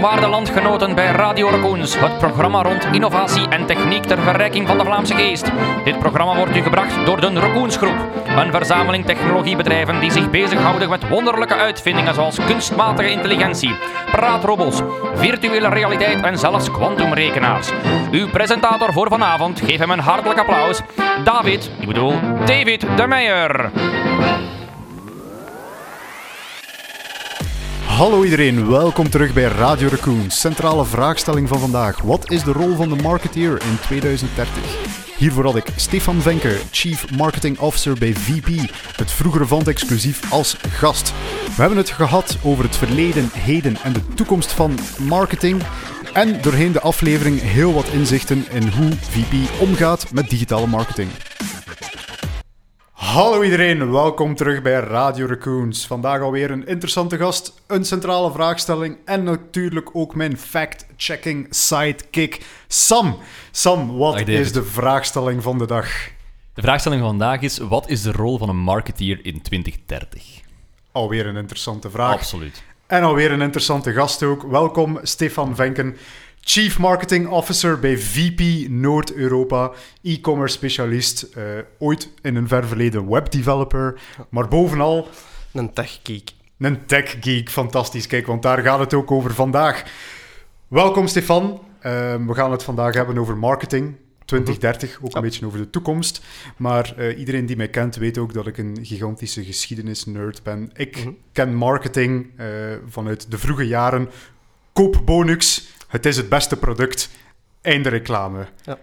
Waarde landgenoten bij Radio Raccoons, het programma rond innovatie en techniek ter verrijking van de Vlaamse geest. Dit programma wordt u gebracht door de Raccoons Groep, een verzameling technologiebedrijven die zich bezighouden met wonderlijke uitvindingen zoals kunstmatige intelligentie, praatrobots, virtuele realiteit en zelfs kwantumrekenaars. Uw presentator voor vanavond, geef hem een hartelijk applaus, David, ik bedoel David de Meijer. Hallo iedereen, welkom terug bij Radio Raccoon. Centrale vraagstelling van vandaag. Wat is de rol van de marketeer in 2030? Hiervoor had ik Stefan Venke, Chief Marketing Officer bij VP, het vroegere Vant exclusief als gast. We hebben het gehad over het verleden, heden en de toekomst van marketing. En doorheen de aflevering heel wat inzichten in hoe VP omgaat met digitale marketing. Hallo iedereen, welkom terug bij Radio Raccoons. Vandaag alweer een interessante gast, een centrale vraagstelling en natuurlijk ook mijn fact-checking sidekick Sam. Sam, wat is de vraagstelling van de dag? De vraagstelling van vandaag is: wat is de rol van een marketeer in 2030? Alweer een interessante vraag. Absoluut. En alweer een interessante gast ook. Welkom Stefan Venken, Chief Marketing Officer bij VP Noord-Europa, e-commerce specialist, eh, ooit in een ver verleden webdeveloper, maar bovenal Een techgeek. Een tech geek, fantastisch. Kijk, want daar gaat het ook over vandaag. Welkom Stefan. Ehm, we gaan het vandaag hebben over marketing 2030, ook een beetje over de toekomst. Maar eh, iedereen die mij kent weet ook dat ik een gigantische geschiedenis-nerd ben. Ik Mhm. ken marketing eh, vanuit de vroege jaren. Koop Bonux, het is het beste product. Einde reclame. Ja.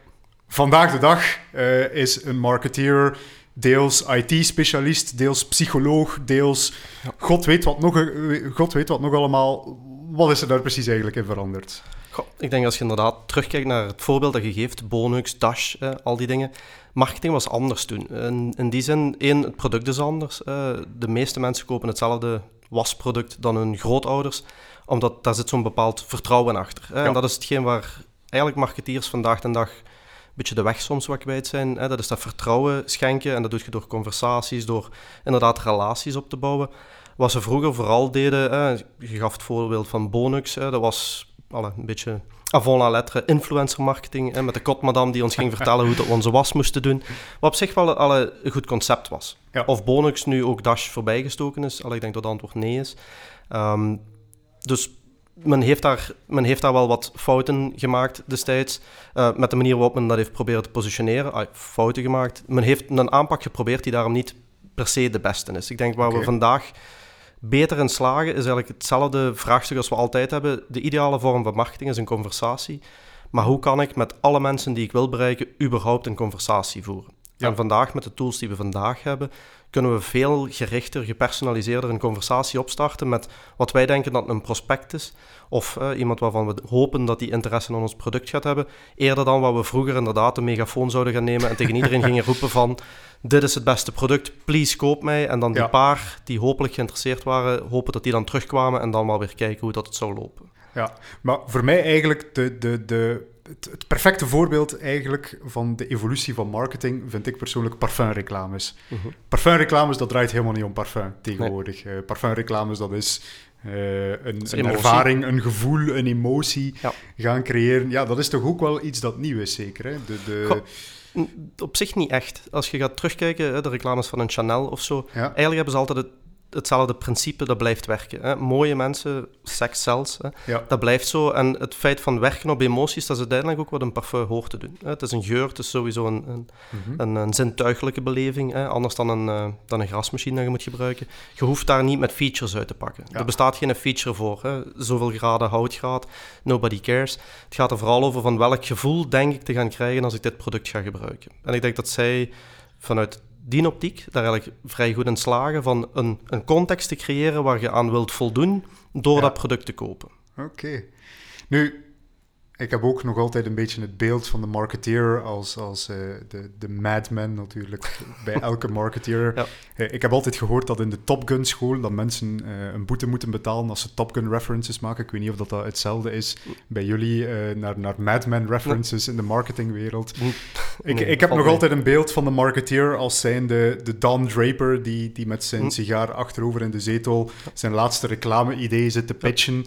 Vandaag de dag eh, is een marketeer deels IT-specialist, deels psycholoog, deels God, weet wat nog, eh, God weet wat nog allemaal. Wat is er daar precies eigenlijk in veranderd? Goh, ik denk als je inderdaad terugkijkt naar het voorbeeld dat je geeft, Bonux, Dash, eh, al die dingen. Marketing was anders toen. In, in die zin, één, het product is anders. Eh, de meeste mensen kopen hetzelfde wasproduct dan hun grootouders, omdat daar zit zo'n bepaald vertrouwen achter. hè. Ja. En dat is hetgeen waar eigenlijk marketeers vandaag de dag een beetje de weg soms wat kwijt zijn. Hè. Dat is dat vertrouwen schenken en dat doe je door conversaties, door inderdaad relaties op te bouwen. Wat ze vroeger vooral deden, hè, je gaf het voorbeeld van Bonux, hè, dat was alle, een beetje avant la lettre influencer marketing, hè, met de kotmadam die ons ging vertellen hoe dat we onze was moesten doen. Wat op zich wel alle een goed concept was. Ja. Of Bonux nu ook Dash voorbijgestoken is, al ik denk dat het antwoord nee is. Ehm, dus men heeft, daar, men heeft daar wel wat fouten gemaakt destijds. eh, met de manier waarop men dat heeft proberen te positioneren. Ah, fouten gemaakt. Men heeft een aanpak geprobeerd die daarom niet per se de beste is. Ik denk waar we vandaag beter in slagen, is eigenlijk hetzelfde vraagstuk als we altijd hebben. De ideale vorm van marketing is een conversatie. Maar hoe kan ik met alle mensen die ik wil bereiken, überhaupt een conversatie voeren? Ja. En vandaag, met de tools die we vandaag hebben, kunnen we veel gerichter, gepersonaliseerder een conversatie opstarten met wat wij denken dat een prospect is. Of eh, iemand waarvan we hopen dat die interesse in ons product gaat hebben. Eerder dan wat we vroeger inderdaad een megafoon zouden gaan nemen en tegen iedereen gingen roepen van dit is het beste product, please koop mij. En dan die Ja. paar die hopelijk geïnteresseerd waren, hopen dat die dan terugkwamen en dan maar weer kijken hoe dat het zou lopen. Ja, maar voor mij eigenlijk de, de, de, het, het perfecte voorbeeld eigenlijk van de evolutie van marketing vind ik persoonlijk parfumreclames. Mhm. Parfumreclames, dat draait helemaal niet om parfum tegenwoordig. Eh, parfumreclames, dat is eh, een, een ervaring, een gevoel, een emotie Ja. gaan creëren. Ja, dat is toch ook wel iets dat nieuw is, zeker? Hè? De, de, Goh. Op zich niet echt. Als je gaat terugkijken, hè, de reclames van een Chanel of zo, ja, Eigenlijk hebben ze altijd het, hetzelfde principe, dat blijft werken. Hè. Mooie mensen, seks zelfs, hè. ja, dat blijft zo. En het feit van werken op emoties, dat is uiteindelijk ook wat een parfum hoort te doen. Hè. Het is een geur, het is sowieso een, een, mhm. een, een zintuigelijke beleving, hè. anders dan een, eh, dan een grasmachine dat je moet gebruiken. Je hoeft daar niet met features uit te pakken. Ja. Er bestaat geen feature voor. Hè. Zoveel graden houtgraad, nobody cares. Het gaat er vooral over van welk gevoel denk ik te gaan krijgen als ik dit product ga gebruiken. En ik denk dat zij vanuit die optiek daar eigenlijk vrij goed in slagen van een, een context te creëren waar je aan wilt voldoen door Ja. dat product te kopen. Oké. Nu, ik heb ook nog altijd een beetje het beeld van de marketeer als, als eh, de, de madman natuurlijk bij elke marketeer. Ja. Eh, ik heb altijd gehoord dat in de Top Gun school dat mensen eh, een boete moeten betalen als ze Top Gun references maken. Ik weet niet of dat, dat hetzelfde is bij jullie naar, naar madman references in de marketingwereld. Ik, Nee, ik heb nog mee. altijd een beeld van de marketeer als zijnde de Don Draper die, die met zijn Hm. sigaar achterover in de zetel zijn laatste reclame-idee zit te pitchen.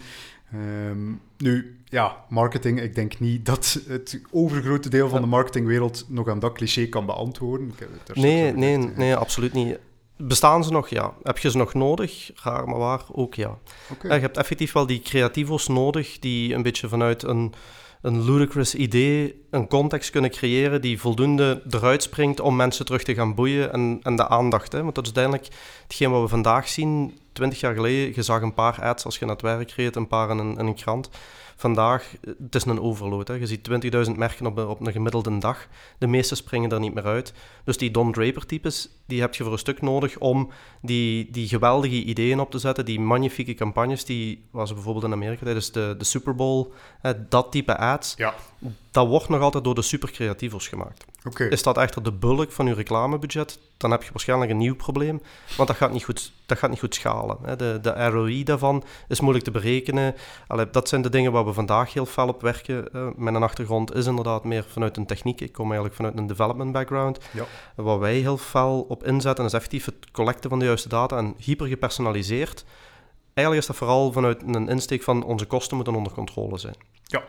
Ehm, nu, ja, marketing. Ik denk niet dat het overgrote deel van de marketingwereld nog aan dat cliché kan beantwoorden. Nee, nee, gezegd, nee, absoluut niet. Bestaan ze nog? Ja. Heb je ze nog nodig? Raar maar waar, ook ja. Oké. Ja, je hebt effectief wel die creativo's nodig die een beetje vanuit een, een ludicrous idee een context kunnen creëren die voldoende eruit springt om mensen terug te gaan boeien en, en de aandacht. Hè? Want dat is uiteindelijk hetgeen wat we vandaag zien. Twintig jaar geleden, je zag een paar ads als je naar het werk reed, een paar in een, in een krant. Vandaag, het is een overload. Hè? Je ziet 20.000 merken op, een- op een gemiddelde dag. De meeste springen er niet meer uit. Dus die Don Draper-types, die heb je voor een stuk nodig om die, die geweldige ideeën op te zetten. Die magnifieke campagnes, die was bijvoorbeeld in Amerika tijdens de, de Super Bowl. Hè, dat type ads, Ja, dat wordt nog altijd door de supercreatievos gemaakt. Is dat echter de bulk van je reclamebudget, dan heb je waarschijnlijk een nieuw probleem, want dat gaat niet goed, dat gaat niet goed schalen. Hè. De, de ROI daarvan is moeilijk te berekenen. Allee, dat zijn de dingen waar we vandaag heel fel op werken. Eh, mijn achtergrond is inderdaad meer vanuit een techniek. Ik kom eigenlijk vanuit een development background. Ja. Waar wij heel fel op inzetten is effectief het collecten van de juiste data en hyper gepersonaliseerd. Eigenlijk is dat vooral vanuit een insteek van onze kosten moeten onder controle zijn. Ja.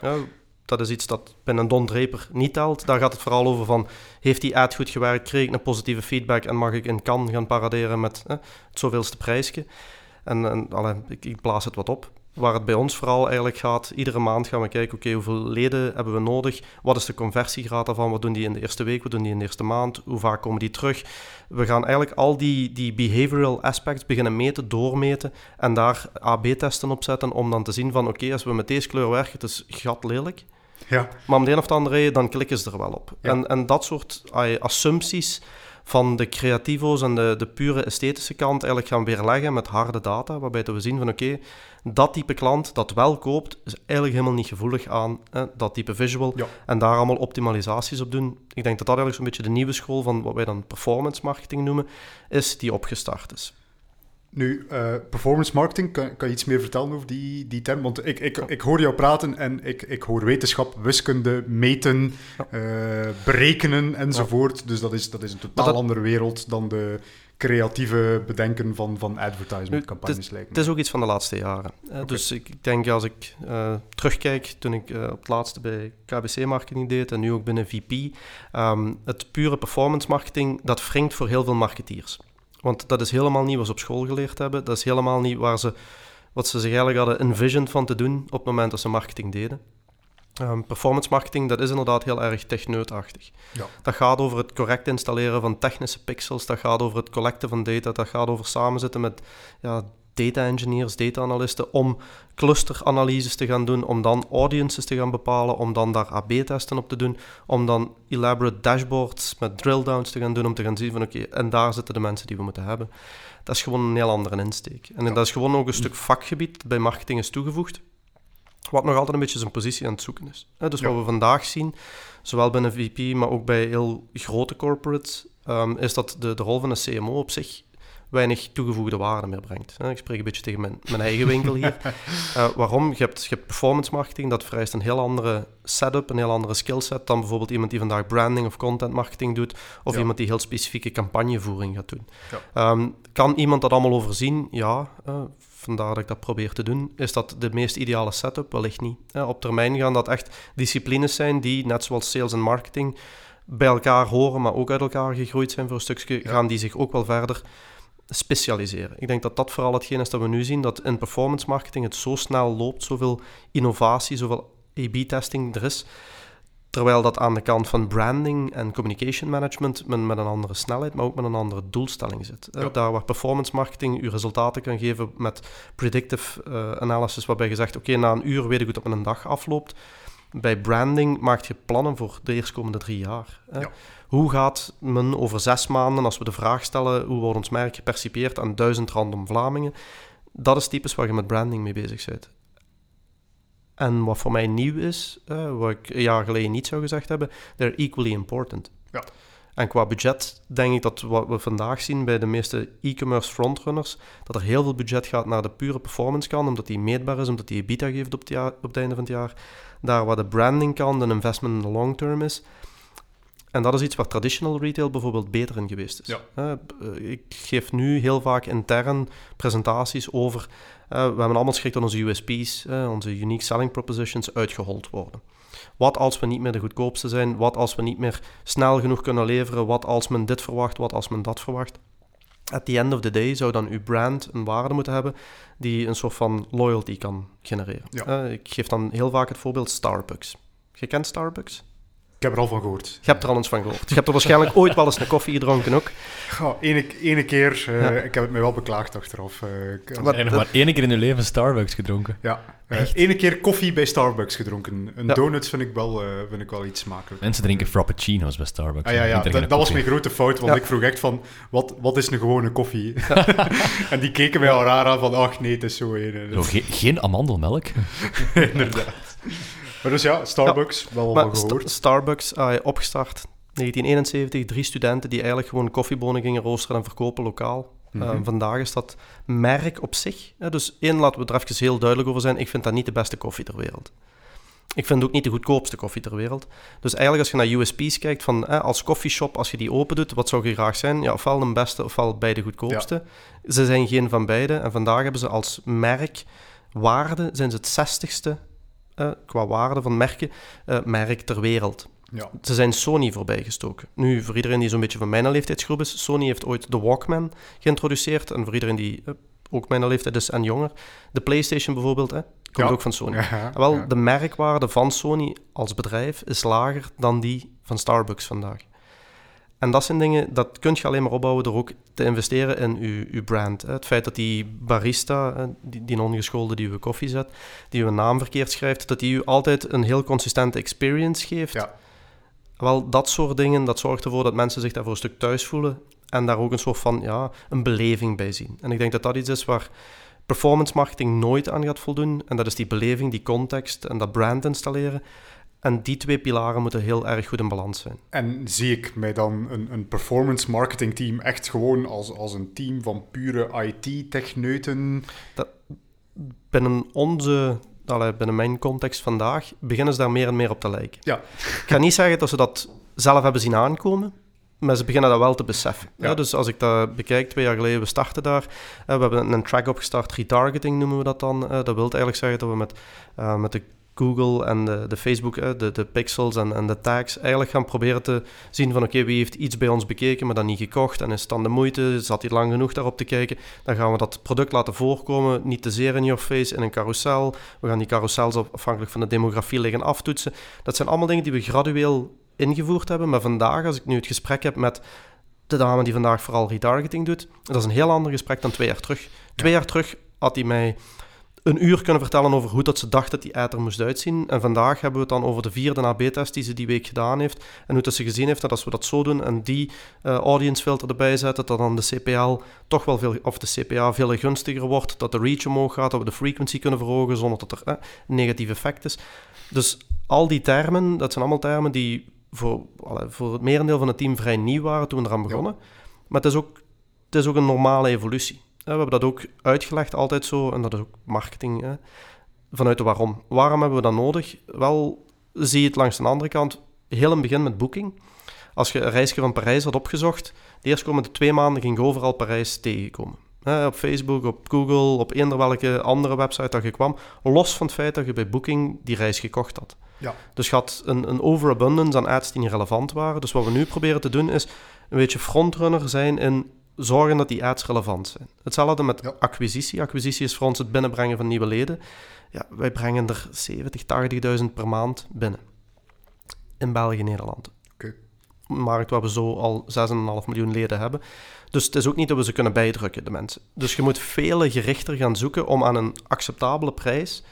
Dat is iets dat binnen een Don Draper niet telt. Daar gaat het vooral over van, heeft die ad goed gewerkt, kreeg ik een positieve feedback en mag ik in kan gaan paraderen met het zoveelste prijsje. En, en ik, ik blaas het wat op. Waar het bij ons vooral eigenlijk gaat, iedere maand gaan we kijken, oké, hoeveel leden hebben we nodig? Wat is de conversiegraad daarvan? Wat doen die in de eerste week? Wat doen die in de eerste maand? Hoe vaak komen die terug? We gaan eigenlijk al die, die behavioral aspects beginnen meten, doormeten en daar AB-testen op zetten om dan te zien van, oké, als we met deze kleur werken, het is gat lelijk. Ja, Maar om de een of de andere reden, dan klikken ze er wel op. Ja. En, en dat soort assumpties van de creativo's en de, de pure esthetische kant eigenlijk gaan weerleggen met harde data, waarbij we zien van oké, dat type klant dat wel koopt, is eigenlijk helemaal niet gevoelig aan hè, dat type visual. Ja. En daar allemaal optimalisaties op doen. Ik denk dat dat eigenlijk zo'n beetje de nieuwe school van wat wij dan performance marketing noemen, is die opgestart is. Nu, eh, performance marketing, kan, kan je iets meer vertellen over die, die term? Want ik, ik, ik hoor jou praten en ik, ik hoor wetenschap, wiskunde, meten, eh, berekenen enzovoort. Dus dat is, dat is een totaal dat- andere wereld dan de creatieve bedenken van, van advertisement-campagnes lijken. Het is ook iets van de laatste jaren. Oké. Dus ik denk als ik eh, terugkijk, toen ik eh, op het laatste bij KBC marketing deed en nu ook binnen VP, ehm, het pure performance marketing, dat wringt voor heel veel marketeers. Want dat is helemaal niet wat ze op school geleerd hebben. Dat is helemaal niet waar ze, wat ze zich eigenlijk hadden envisioned van te doen op het moment dat ze marketing deden. Ehm, performance marketing, dat is inderdaad heel erg techneutachtig. Ja. Dat gaat over het correct installeren van technische pixels, dat gaat over het collecten van data, dat gaat over samenzitten met ja, data engineers, data analisten, om clusteranalyses te gaan doen, om dan audiences te gaan bepalen, om dan daar AB-testen op te doen, om dan elaborate dashboards met drill-downs te gaan doen, om te gaan zien van oké, en daar zitten de mensen die we moeten hebben. Dat is gewoon een heel andere insteek. En Ja. dat is gewoon ook een stuk vakgebied dat bij marketing is toegevoegd, wat nog altijd een beetje zijn positie aan het zoeken is. Dus Ja. wat we vandaag zien, zowel binnen VP, maar ook bij heel grote corporates, ehm, is dat de, de rol van een CMO op zich weinig toegevoegde waarde meer brengt. Ik spreek een beetje tegen mijn, mijn eigen winkel hier. Eh, waarom? Je hebt, je hebt performance marketing, dat vereist een heel andere setup, een heel andere skillset dan bijvoorbeeld iemand die vandaag branding of content marketing doet, of Ja. iemand die heel specifieke campagnevoering gaat doen. Ja. Ehm, kan iemand dat allemaal overzien? Ja, eh, vandaar dat ik dat probeer te doen. Is dat de meest ideale setup? Wellicht niet. Op termijn gaan dat echt disciplines zijn die, net zoals sales en marketing, bij elkaar horen, maar ook uit elkaar gegroeid zijn voor een stukje, Ja. gaan die zich ook wel verder specialiseren. Ik denk dat dat vooral hetgeen is dat we nu zien, dat in performance marketing het zo snel loopt, zoveel innovatie, zoveel A-B-testing er is, terwijl dat aan de kant van branding en communication management men met een andere snelheid, maar ook met een andere doelstelling zit. Eh, Ja. Daar waar performance marketing u resultaten kan geven met predictive eh, analysis, waarbij je zegt, oké, na een uur weet ik hoe het op een dag afloopt. Bij branding maak je plannen voor de eerstkomende drie jaar. hè. Ja. Hoe gaat men over zes maanden, als we de vraag stellen, hoe wordt ons merk gepercipieerd aan duizend random Vlamingen? Dat is typisch waar je met branding mee bezig bent. En wat voor mij nieuw is, eh, wat ik een jaar geleden niet zou gezegd hebben, they're equally important. Ja. En qua budget denk ik dat wat we vandaag zien bij de meeste e-commerce frontrunners, dat er heel veel budget gaat naar de pure performance kant, omdat die meetbaar is, omdat die EBITDA geeft op het, jaar, op het einde van het jaar. Daar waar de branding kan, de investment in de long term is, En dat is iets waar traditional retail bijvoorbeeld beter in geweest is. Ja. Eh, ik geef nu heel vaak intern presentaties over... eh, we hebben allemaal schrik dat onze USP's, onze unique selling propositions, uitgehold worden. Wat als we niet meer de goedkoopste zijn? Wat als we niet meer snel genoeg kunnen leveren? Wat als men dit verwacht? Wat als men dat verwacht? At the end of the day zou dan uw brand een waarde moeten hebben die een soort van loyalty kan genereren. Ja. Ik geef dan heel vaak het voorbeeld Starbucks. Je kent Starbucks? Ik heb er al van gehoord. Je hebt er al eens van gehoord. Je hebt er waarschijnlijk ooit wel eens een koffie gedronken ook. Ja, ene, ene keer. eh, Ja. Ik heb het mij wel beklaagd achteraf. eh, ik- Maar- Heb nog maar één keer in je leven Starbucks gedronken? ja, eh, ene keer koffie bij Starbucks gedronken. Een Ja. donuts vind ik, wel, eh, vind ik wel iets smakelijk. Mensen drinken frappuccino's bij Starbucks. Ah, ja, ja, dat, dat was mijn grote fout, want Ja. ik vroeg echt van, wat, wat is een gewone koffie? en die keken mij al raar aan van, ach nee, het is zo een. Zo, ge- geen amandelmelk? Inderdaad. Maar dus ja, Starbucks, wel Maar van Sta- gehoord. Starbucks, ah, opgestart 1971, drie studenten die eigenlijk gewoon koffiebonen gingen roosteren en verkopen lokaal. Mhm. vandaag is dat merk op zich. hè, dus één, laten we er even heel duidelijk over zijn. Ik vind dat niet de beste koffie ter wereld. Ik vind ook niet de goedkoopste koffie ter wereld. Dus eigenlijk als je naar USP's kijkt, van, hè, als koffieshop, als je die open doet, wat zou je graag zijn? Ja, ofwel de beste, ofwel bij de goedkoopste. Ze zijn geen van beide. En vandaag hebben ze als merk waarde, zijn ze het zestigste eh, qua waarde van merken, eh, merk ter wereld. Ja. Ze zijn Sony voorbijgestoken. Nu, voor iedereen die zo'n beetje van mijn leeftijdsgroep is, Sony heeft ooit de Walkman geïntroduceerd. En voor iedereen die eh, ook mijn leeftijd is en jonger, de PlayStation bijvoorbeeld, hè, komt Ja. ook van Sony. Ja, Wel, de merkwaarde van Sony als bedrijf is lager dan die van Starbucks vandaag. En dat zijn dingen, dat kun je alleen maar opbouwen door ook te investeren in uw, uw brand. Het feit dat die barista, die, die ongeschoolde die uw koffie zet, die uw naam verkeerd schrijft, dat die u altijd een heel consistente experience geeft. Ja. Wel, dat soort dingen, dat zorgt ervoor dat mensen zich daar voor een stuk thuis voelen en daar ook een soort van, ja, een beleving bij zien. En ik denk dat dat iets is waar performance marketing nooit aan gaat voldoen. En dat is die beleving, die context en dat brand installeren. En die twee pilaren moeten heel erg goed in balans zijn. En zie ik mij dan een, een performance marketing team echt gewoon als, als een team van pure IT-techneuten? Binnen onze, allee, binnen mijn context vandaag, beginnen ze daar meer en meer op te lijken. Ja. Ik ga niet zeggen dat ze dat zelf hebben zien aankomen, maar ze beginnen dat wel te beseffen. Ja. Ja, dus als ik dat bekijk, twee jaar geleden, we starten daar. we hebben een track opgestart, retargeting noemen we dat dan. Dat wil eigenlijk zeggen dat we met, eh, met de Google en de, de Facebook, de, de pixels en, en de tags, eigenlijk gaan proberen te zien van oké, wie heeft iets bij ons bekeken, maar dan niet gekocht en is het dan de moeite, zat hij lang genoeg daarop te kijken, dan gaan we dat product laten voorkomen, niet te zeer in your face, in een carousel. We gaan die carousels op- afhankelijk van de demografie liggen aftoetsen. Dat zijn allemaal dingen die we gradueel ingevoerd hebben, maar vandaag, als ik nu het gesprek heb met de dame die vandaag vooral retargeting doet, dat is een heel ander gesprek dan twee jaar terug. Twee jaar terug had hij mij een uur kunnen vertellen over hoe dat ze dacht dat die ad er moest uitzien. En vandaag hebben we het dan over de vierde AB-test die ze die week gedaan heeft. En hoe dat ze gezien heeft dat als we dat zo doen en die eh, audience filter erbij zetten, dat dan de CPL toch wel veel, of de CPA veel gunstiger wordt, dat de reach omhoog gaat, dat we de frequency kunnen verhogen zonder dat er eh, een negatief effect is. Dus al die termen, dat zijn allemaal termen die voor, voor het merendeel van het team vrij nieuw waren toen we eraan begonnen. Maar het is, ook, het is ook een normale evolutie. We hebben dat ook uitgelegd, altijd zo, en dat is ook marketing, hè, vanuit de waarom. Waarom hebben we dat nodig? Wel, zie je het langs de andere kant, heel in het begin met Booking. Als je een reisje van Parijs had opgezocht, de eerstkomende twee maanden ging je overal Parijs tegenkomen. Hè, op Facebook, op Google, op eender welke andere website dat je kwam, los van het feit dat je bij Booking die reis gekocht had. Ja. Dus je had een, een overabundance aan ads die niet relevant waren. Dus wat we nu proberen te doen is een beetje frontrunner zijn in zorgen dat die ads relevant zijn. Hetzelfde met Ja. acquisitie. Acquisitie is voor ons het binnenbrengen van nieuwe leden. Ja, wij brengen er 70, 80.000 per maand binnen. In België en Nederland. Oké. Een markt waar we zo al 6,5 miljoen leden hebben. Dus het is ook niet dat we ze kunnen bijdrukken, de mensen. Dus je moet veel gerichter gaan zoeken om aan een acceptabele prijs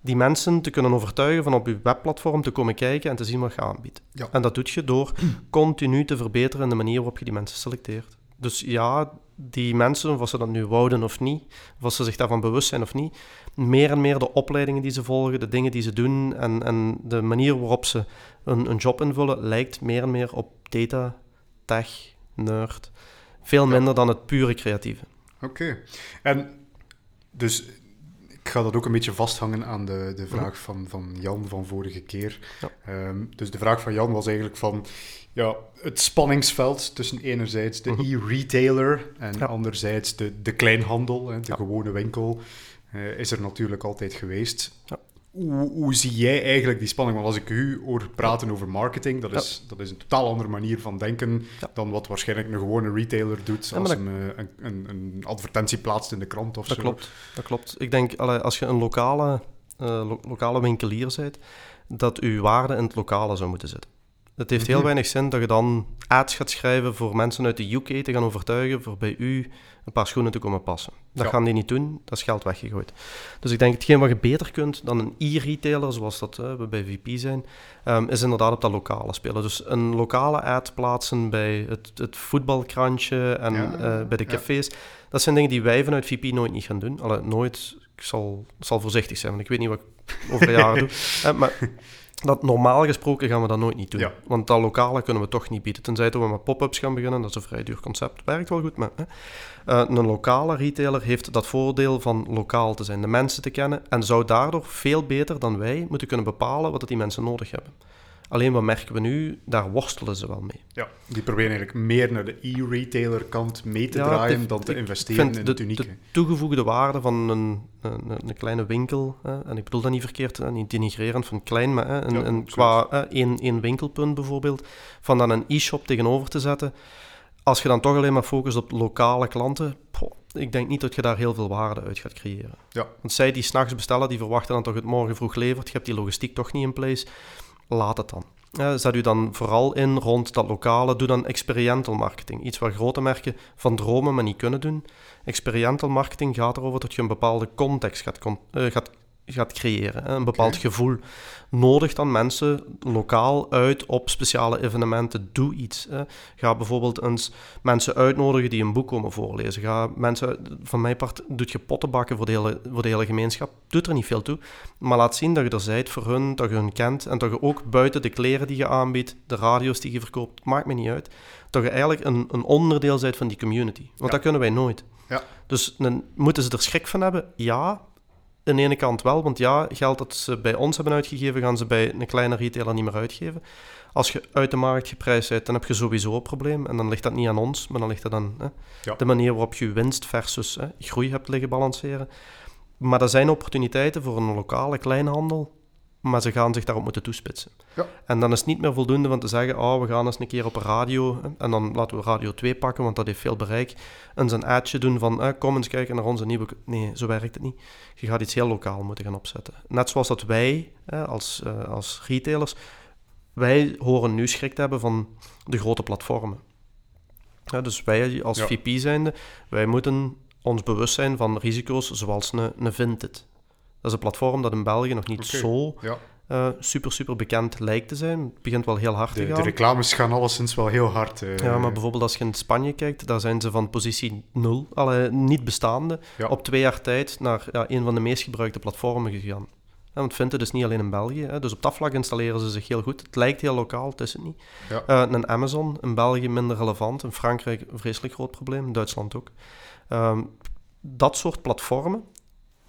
die mensen te kunnen overtuigen van op je webplatform te komen kijken en te zien wat je aanbiedt. Ja. En dat doe je door continu te verbeteren in de manier waarop je die mensen selecteert. Dus ja, die mensen, of ze dat nu wouden of niet, of ze zich daarvan bewust zijn of niet, meer en meer de opleidingen die ze volgen, de dingen die ze doen en, en de manier waarop ze een, een job invullen, lijkt meer en meer op data, tech, nerd. Veel minder dan het pure creatieve. Oké. En dus ik ga dat ook een beetje vasthangen aan de, de vraag van, van Jan van vorige keer. Ja. Ehm, dus de vraag van Jan was eigenlijk van ja, het spanningsveld tussen enerzijds de Mhm. e-retailer en Ja. anderzijds de, de kleinhandel, hè, de Ja. gewone winkel, eh, is er natuurlijk altijd geweest. Ja. Hoe, hoe zie jij eigenlijk die spanning? Want als ik u hoor praten over marketing, dat is, dat is een totaal andere manier van denken dan wat waarschijnlijk een gewone retailer doet als dat- een, eh, een, een, een advertentie plaatst in de krant of Dat zo. klopt, dat klopt. Ik denk, als je een lokale, eh, lo- lokale winkelier bent, dat je waarde in het lokale zou moeten zitten. Het heeft heel weinig zin dat je dan ads gaat schrijven voor mensen uit de UK te gaan overtuigen voor bij u een paar schoenen te komen passen. Dat Ja. gaan die niet doen, dat is geld weggegooid. Dus ik denk, hetgeen wat je beter kunt dan een e-retailer, zoals dat eh, we bij VP zijn, ehm, is inderdaad op dat lokale spelen. Dus een lokale ad plaatsen bij het, het voetbalkrantje en Ja, eh, bij de ja. cafés. Dat zijn dingen die wij vanuit VP nooit niet gaan doen. Allee, nooit. Ik zal, zal voorzichtig zijn, want ik weet niet wat ik over jaren doe. Eh, maar dat normaal gesproken gaan we dat nooit niet doen. Ja. Want dat lokale kunnen we toch niet bieden. Tenzij dat we met pop-ups gaan beginnen. Dat is een vrij duur concept. Werkt wel goed, maar... hè. Eh, een lokale retailer heeft dat voordeel van lokaal te zijn. De mensen te kennen. En zou daardoor veel beter dan wij moeten kunnen bepalen wat die mensen nodig hebben. Alleen wat merken we nu? Daar worstelen ze wel mee. Ja, die proberen eigenlijk meer naar de e-retailer kant mee te Ja, draaien dan te investeren in de, het unieke. de toegevoegde waarde van een, een, een kleine winkel, hè, en ik bedoel dat niet verkeerd, hè, niet denigrerend van klein, maar hè, een, Ja, een, qua hè, één, één winkelpunt bijvoorbeeld, van dan een e-shop tegenover te zetten. Als je dan toch alleen maar focust op lokale klanten, poh, ik denk niet dat je daar heel veel waarde uit gaat creëren. Ja. Want zij die s'nachts bestellen, die verwachten dan toch het morgen vroeg levert. Je hebt die logistiek toch niet in place. Laat het dan. Zet u dan vooral in rond dat lokale. Doe dan experiential marketing. Iets waar grote merken van dromen, maar niet kunnen doen. Experiential marketing gaat erover dat je een bepaalde context gaat, eh, gaat, gaat creëren. Een bepaald gevoel. Nodig dan mensen lokaal uit op speciale evenementen. Doe iets. hè. Ga bijvoorbeeld eens mensen uitnodigen die een boek komen voorlezen. Ga mensen, van mijn part, doet je pottenbakken voor de, hele, voor de hele gemeenschap. Doet er niet veel toe. Maar laat zien dat je er zijt voor hun, dat je hun kent. En dat je ook buiten de kleren die je aanbiedt, de radio's die je verkoopt, maakt me niet uit. Dat je eigenlijk een, een onderdeel bent van die community. Want Ja. dat kunnen wij nooit. Ja. Dus dan moeten ze er schrik van hebben? Ja. Aan de ene kant wel, want ja, geld dat ze bij ons hebben uitgegeven, gaan ze bij een kleine retailer niet meer uitgeven. Als je uit de markt geprijsd bent, dan heb je sowieso een probleem. En dan ligt dat niet aan ons, maar dan ligt dat aan hè, Ja. de manier waarop je winst versus hè, groei hebt liggen balanceren. Maar er zijn opportuniteiten voor een lokale kleinhandel, maar ze gaan zich daarop moeten toespitsen. Ja. En dan is het niet meer voldoende van te zeggen, oh, we gaan eens een keer op een radio, en dan laten we Radio 2 pakken, want dat heeft veel bereik, en een adje doen van, eh, kom eens kijken naar onze nieuwe... Nee, zo werkt het niet. Je gaat iets heel lokaal moeten gaan opzetten. Net zoals dat wij, hè, als, eh, als retailers, wij horen nu schrik te hebben van de grote platformen. Ja, dus wij als Ja. VP zijnde, wij moeten ons bewust zijn van risico's zoals een, een Vinted. Dat is een platform dat in België nog niet zo Ja, eh, super, super bekend lijkt te zijn. Het begint wel heel hard te de, gaan. de reclames gaan alleszins wel heel hard. eh, Ja, maar bijvoorbeeld als je in Spanje kijkt, daar zijn ze van positie 0, alle niet bestaande, Ja. op twee jaar tijd naar ja, een van de meest gebruikte platformen gegaan. Ja, want Vinted is niet alleen in België, hè, dus op dat vlak installeren ze zich heel goed. Het lijkt heel lokaal, het is het niet. Ja. Eh, een Amazon, in België minder relevant, in Frankrijk een vreselijk groot probleem, in Duitsland ook. Ehm, dat soort platformen,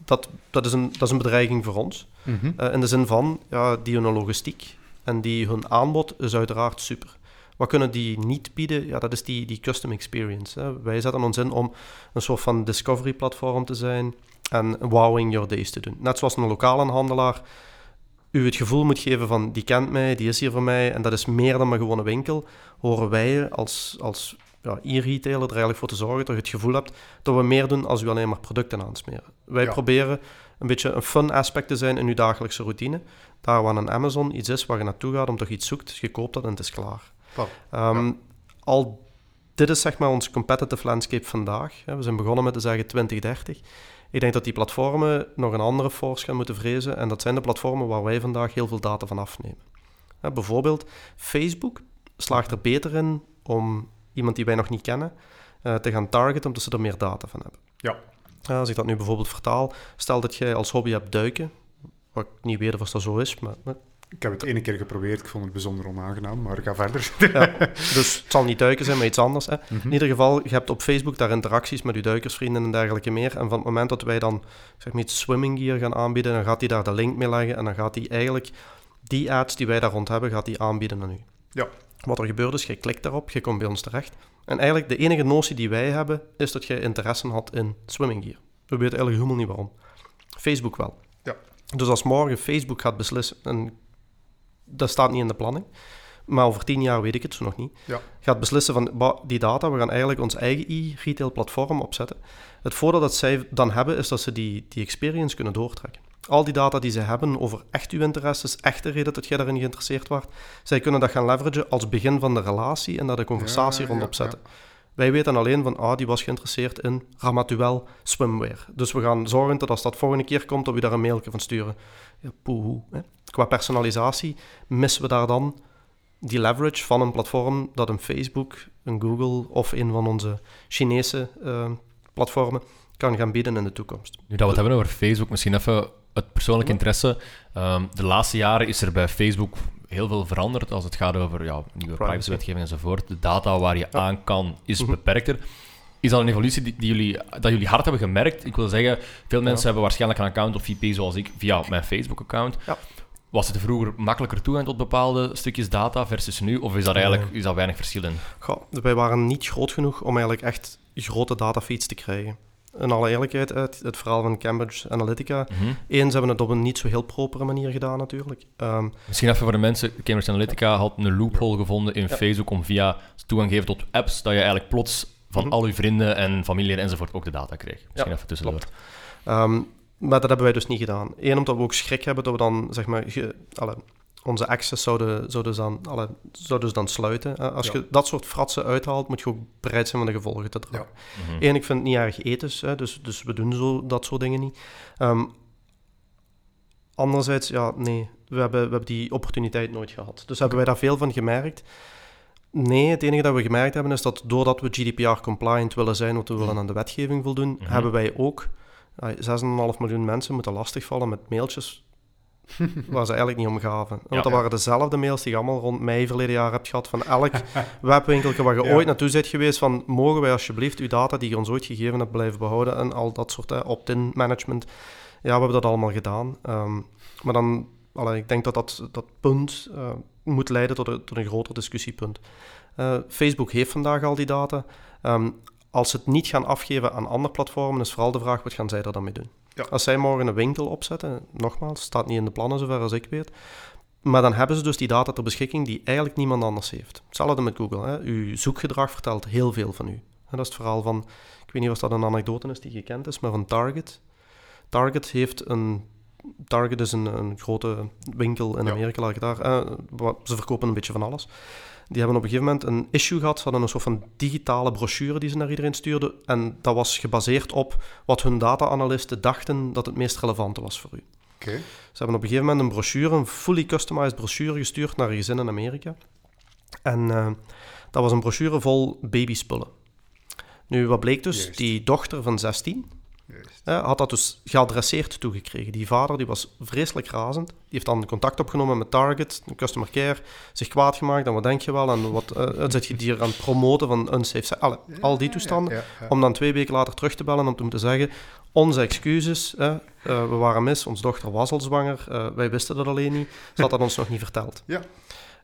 dat, dat, is een, dat is een bedreiging voor ons. mhm. Eh, in de zin van, ja, die hun logistiek en die hun aanbod is uiteraard super. Wat kunnen die niet bieden? Ja, dat is die, die custom experience. Hè. Wij zetten ons in om een soort van discovery-platform te zijn en wowing your days te doen. Net zoals een lokale handelaar u het gevoel moet geven van, die kent mij, die is hier voor mij, en dat is meer dan mijn gewone winkel, horen wij als, als ja, e-retailer er eigenlijk voor te zorgen dat je het gevoel hebt dat we meer doen als u alleen maar producten aansmeren. Wij Ja. proberen een beetje een fun aspect te zijn in uw dagelijkse routine. Daar waar een Amazon iets is waar je naartoe gaat om toch iets zoekt, je koopt dat en het is klaar. Ehm, Al dit is zeg maar ons competitive landscape vandaag. We zijn begonnen met te zeggen 2030. Ik denk dat die platformen nog een andere force gaan moeten vrezen. En dat zijn de platformen waar wij vandaag heel veel data van afnemen. Bijvoorbeeld Facebook slaagt er beter in om iemand die wij nog niet kennen eh, te gaan targeten, omdat ze er meer data van hebben. Ja. Ja, als ik dat nu bijvoorbeeld vertaal, stel dat jij als hobby hebt duiken, wat ik niet weet of dat zo is, maar eh, Ik heb het ene keer geprobeerd, ik vond het bijzonder onaangenaam, maar ga verder. Dus het zal niet duiken zijn, maar iets anders. Hè. Mhm. In ieder geval, je hebt op Facebook daar interacties met je duikersvrienden en dergelijke meer. En van het moment dat wij dan zeg maar, iets swimming gear gaan aanbieden, dan gaat hij daar de link mee leggen en dan gaat hij eigenlijk die ads die wij daar rond hebben, gaat hij aanbieden aan u. Ja. Wat er gebeurt is, je klikt daarop, je komt bij ons terecht. En eigenlijk de enige notie die wij hebben, is dat je interesse had in swimming gear. We weten eigenlijk helemaal niet waarom. Facebook wel. Ja. Dus als morgen Facebook gaat beslissen, en dat staat niet in de planning, maar over tien jaar weet ik het zo nog niet, Ja. gaat beslissen van "Ba, die data, we gaan eigenlijk ons eigen e-retail platform opzetten. Het voordeel dat zij dan hebben, is dat ze die, die experience kunnen doortrekken. Al die data die ze hebben over echt uw interesses, echte reden dat jij daarin geïnteresseerd wordt, zij kunnen dat gaan leveragen als begin van de relatie en daar de conversatie Ja, rondop ja. zetten. Wij weten alleen van, ah, die was geïnteresseerd in Ramatuel swimwear. Dus we gaan zorgen dat als dat volgende keer komt, dat we daar een mailje van sturen. Ja, poehoe. Hè. Qua personalisatie missen we daar dan die leverage van een platform dat een Facebook, een Google of een van onze Chinese eh, platformen kan gaan bieden in de toekomst. Nu dat we het hebben over Facebook, misschien even het persoonlijk interesse. Ehm, de laatste jaren is er bij Facebook heel veel veranderd als het gaat over ja, nieuwe Privacy. privacywetgeving enzovoort. De data waar je Ja. aan kan is Mhm. beperkter. Is dat een evolutie die, die jullie, dat jullie hard hebben gemerkt? Ik wil zeggen, veel mensen hebben waarschijnlijk een account of IP zoals ik via mijn Facebook-account. Ja. Was het er vroeger makkelijker toegang tot bepaalde stukjes data versus nu? Of is dat eigenlijk is dat weinig verschil in? Goh, wij waren niet groot genoeg om eigenlijk echt grote datafeeds te krijgen. In alle eerlijkheid, het, het verhaal van Cambridge Analytica. Mhm. Eens hebben we het op een niet zo heel propere manier gedaan natuurlijk. Ehm, Misschien even voor de mensen, Cambridge Analytica had een loophole gevonden in Ja. Facebook om via toegang geven tot apps, dat je eigenlijk plots van Mhm. al je vrienden en familie enzovoort ook de data kreeg. Misschien Ja, even tussendoor. Ehm, maar dat hebben wij dus niet gedaan. Eén, omdat we ook schrik hebben dat we dan, zeg maar, ge- alle, onze access zouden, zouden, ze dan, alle, zouden ze dan sluiten. Eh, Als Ja. je dat soort fratsen uithaalt, moet je ook bereid zijn van de gevolgen te dragen. Mhm. Eén, ik vind het niet erg ethisch, hè, dus, dus we doen zo, dat soort dingen niet. Ehm, anderzijds, ja, nee, we hebben, we hebben die opportuniteit nooit gehad. Dus hebben wij daar veel van gemerkt? Nee, het enige dat we gemerkt hebben is dat doordat we GDPR-compliant willen zijn, want we willen aan de wetgeving voldoen, Mhm. hebben wij ook eh, 6,5 miljoen mensen moeten lastigvallen met mailtjes waar ze eigenlijk niet om gaven. Want dat waren dezelfde mails die je allemaal rond mei verleden jaar hebt gehad van elk webwinkeltje waar je ooit naartoe bent geweest van mogen wij alsjeblieft uw data die je ons ooit gegeven hebt blijven behouden en al dat soort eh, opt-in management. Ja, we hebben dat allemaal gedaan. Ehm, maar dan, allee, ik denk dat dat, dat punt eh, moet leiden tot een, tot een groter discussiepunt. Eh, Facebook heeft vandaag al die data. Ehm, als ze het niet gaan afgeven aan andere platformen, is vooral de vraag, wat gaan zij er dan mee doen? Ja. Als zij morgen een winkel opzetten, nogmaals, staat niet in de plannen zover als ik weet, maar dan hebben ze dus die data ter beschikking die eigenlijk niemand anders heeft. Hetzelfde met Google. Hè. Uw zoekgedrag vertelt heel veel van u. En dat is het verhaal van, ik weet niet of dat een anekdote is die gekend is, maar van Target. Target heeft een... Target is een, een grote winkel in Ja. Amerika, laat ik daar... eh, ze verkopen een beetje van alles. Die hebben op een gegeven moment een issue gehad. Ze hadden een soort van digitale brochure die ze naar iedereen stuurden. En dat was gebaseerd op wat hun data-analysten dachten dat het meest relevante was voor u. Oké. Ze hebben op een gegeven moment een brochure, een fully customized brochure gestuurd naar een gezin in Amerika. En eh, dat was een brochure vol babyspullen. Nu, wat bleek dus? Juist. Die dochter van 16 Eh, had dat dus geadresseerd toegekregen. Die vader die was vreselijk razend. Die heeft dan contact opgenomen met Target, de customer care, zich kwaad gemaakt. En wat denk je wel? En wat eh, zit je hier aan het promoten van unsafe? Alle, al die toestanden. Ja, ja. Om dan twee weken later terug te bellen om te moeten zeggen: Onze excuses, hè, eh, we waren mis, onze dochter was al zwanger, eh, wij wisten dat alleen niet, ze had dat ons nog niet verteld. Ja.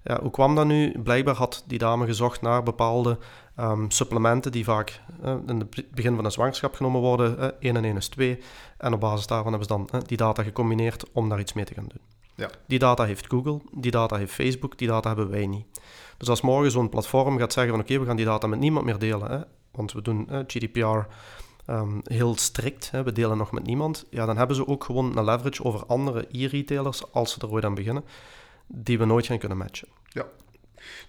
Ja, hoe kwam dat nu? Blijkbaar had die dame gezocht naar bepaalde ehm, supplementen die vaak eh, in het begin van een zwangerschap genomen worden. eh 1 en 1 is 2. En op basis daarvan hebben ze dan eh, die data gecombineerd om daar iets mee te gaan doen. Ja. Die data heeft Google, die data heeft Facebook, die data hebben wij niet. Dus als morgen zo'n platform gaat zeggen van oké, we gaan die data met niemand meer delen, hè, want we doen GDPR ehm, heel strikt, hè, we delen nog met niemand, ja, dan hebben ze ook gewoon een leverage over andere e-retailers, als ze er ooit aan beginnen, die we nooit gaan kunnen matchen.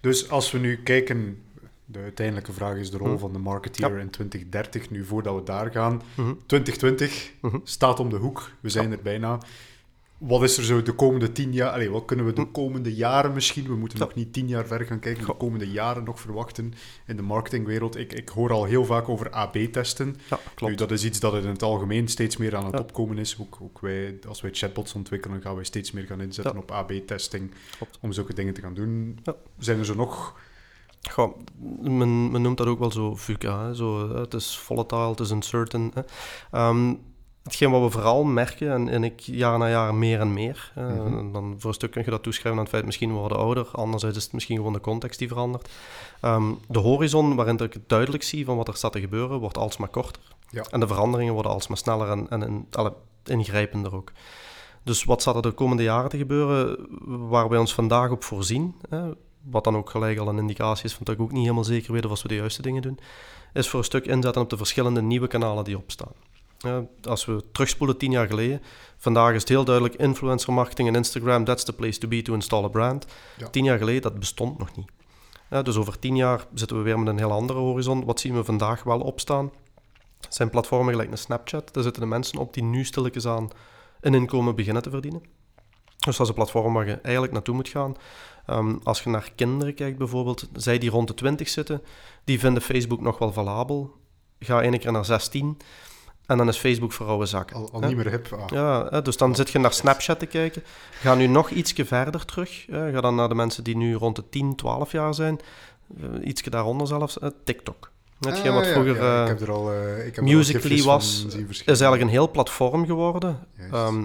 Dus als we nu kijken, de uiteindelijke vraag is de rol Hm. van de marketeer Ja. in 2030. Nu, voordat we daar gaan, Mhm. 2020 Mhm. staat om de hoek. We zijn er bijna. Wat is er zo de komende tien jaar? Allee, wat kunnen we de Hm. komende jaren misschien? We moeten Ja. nog niet tien jaar ver gaan kijken. De komende jaren nog verwachten in de marketingwereld. Ik, ik hoor al heel vaak over AB-testen. Ja, Nu, klopt. dat is iets dat in het algemeen steeds meer aan het Ja. opkomen is. Ook, ook wij, als wij chatbots ontwikkelen, gaan wij steeds meer gaan inzetten Ja. op AB-testing om zulke dingen te gaan doen. Ja. Zijn er zo nog... Goh, men, men noemt dat ook wel zo VUCA. Hè? Zo, het is volatile, het is uncertain. Hè? Ehm, hetgeen wat we vooral merken, en, en ik jaar na jaar meer en meer, hè, Mhm. dan voor een stuk kun je dat toeschrijven aan het feit misschien we worden ouder, anderzijds is het misschien gewoon de context die verandert. Ehm, de horizon waarin ik het duidelijk zie van wat er staat te gebeuren, wordt alsmaar korter. Ja. En de veranderingen worden alsmaar sneller en, en, en alle, ingrijpender ook. Dus wat staat er de komende jaren te gebeuren waar wij ons vandaag op voorzien? Hè? Wat dan ook gelijk al een indicatie is van dat ik ook niet helemaal zeker weet of we de juiste dingen doen, is voor een stuk inzetten op de verschillende nieuwe kanalen die opstaan. Als we terugspoelen tien jaar geleden, vandaag is het heel duidelijk influencer marketing en Instagram, that's the place to be to install a brand. Ja. Tien jaar geleden, dat bestond nog niet. Dus over tien jaar zitten we weer met een heel andere horizon. Wat zien we vandaag wel opstaan? Het zijn platformen gelijk een Snapchat. Daar zitten de mensen op die nu stilletjes aan een inkomen beginnen te verdienen. Dus dat is een platform waar je eigenlijk naartoe moet gaan. Ehm, als je naar kinderen kijkt bijvoorbeeld, zij die rond de 20 zitten, die vinden Facebook nog wel valabel. Ga één keer naar 16 en dan is Facebook voor oude zakken. Al, al niet meer hip. Ah. Ja, dus dan zit je naar Snapchat te kijken. Ga nu nog ietsje verder terug. Ga dan naar de mensen die nu rond de 10, 12 jaar zijn. Uh, ietsje daaronder zelfs, TikTok. Hetgeen wat Ah, ja, vroeger ja, eh, ik heb er al, eh, ik heb al Musical.ly was, is eigenlijk een heel platform geworden. Ehm,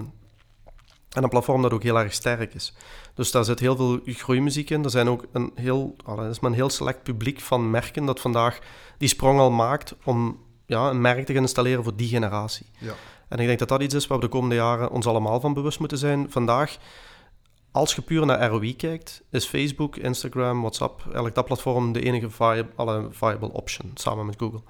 en een platform dat ook heel erg sterk is. Dus daar zit heel veel groeimuziek in. Er zijn ook een heel, is maar een heel select publiek van merken dat vandaag die sprong al maakt om ja, een merk te gaan installeren voor die generatie. Ja. En ik denk dat dat iets is waar we de komende jaren ons allemaal van bewust moeten zijn. Vandaag, als je puur naar ROI kijkt, is Facebook, Instagram, WhatsApp, eigenlijk dat platform de enige viable, option, samen met Google.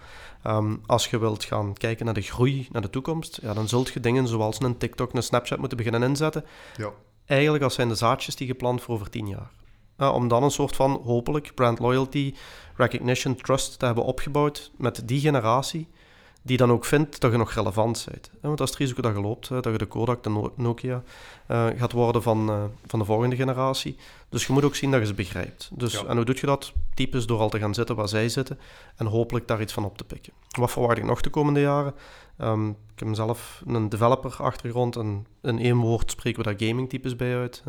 Ehm, als je wilt gaan kijken naar de groei, naar de toekomst, ja, dan zult je dingen zoals een TikTok, een Snapchat moeten beginnen inzetten. Ja. Eigenlijk als zijn de zaadjes die geplant voor over tien jaar. Ja, om dan een soort van, hopelijk, brand loyalty, recognition, trust te hebben opgebouwd met die generatie, die dan ook vindt dat je nog relevant bent. Ja, want dat is het risico dat je loopt, dat je de Kodak, de No- Nokia eh, gaat worden van, eh, van de volgende generatie. Dus je moet ook zien dat je ze begrijpt. Dus, Ja. En hoe doe je dat? Types door al te gaan zitten waar zij zitten en hopelijk daar iets van op te pikken. Wat verwacht ik nog de komende jaren? Ehm, ik heb zelf een developer-achtergrond en in één woord spreken we daar gaming-types bij uit.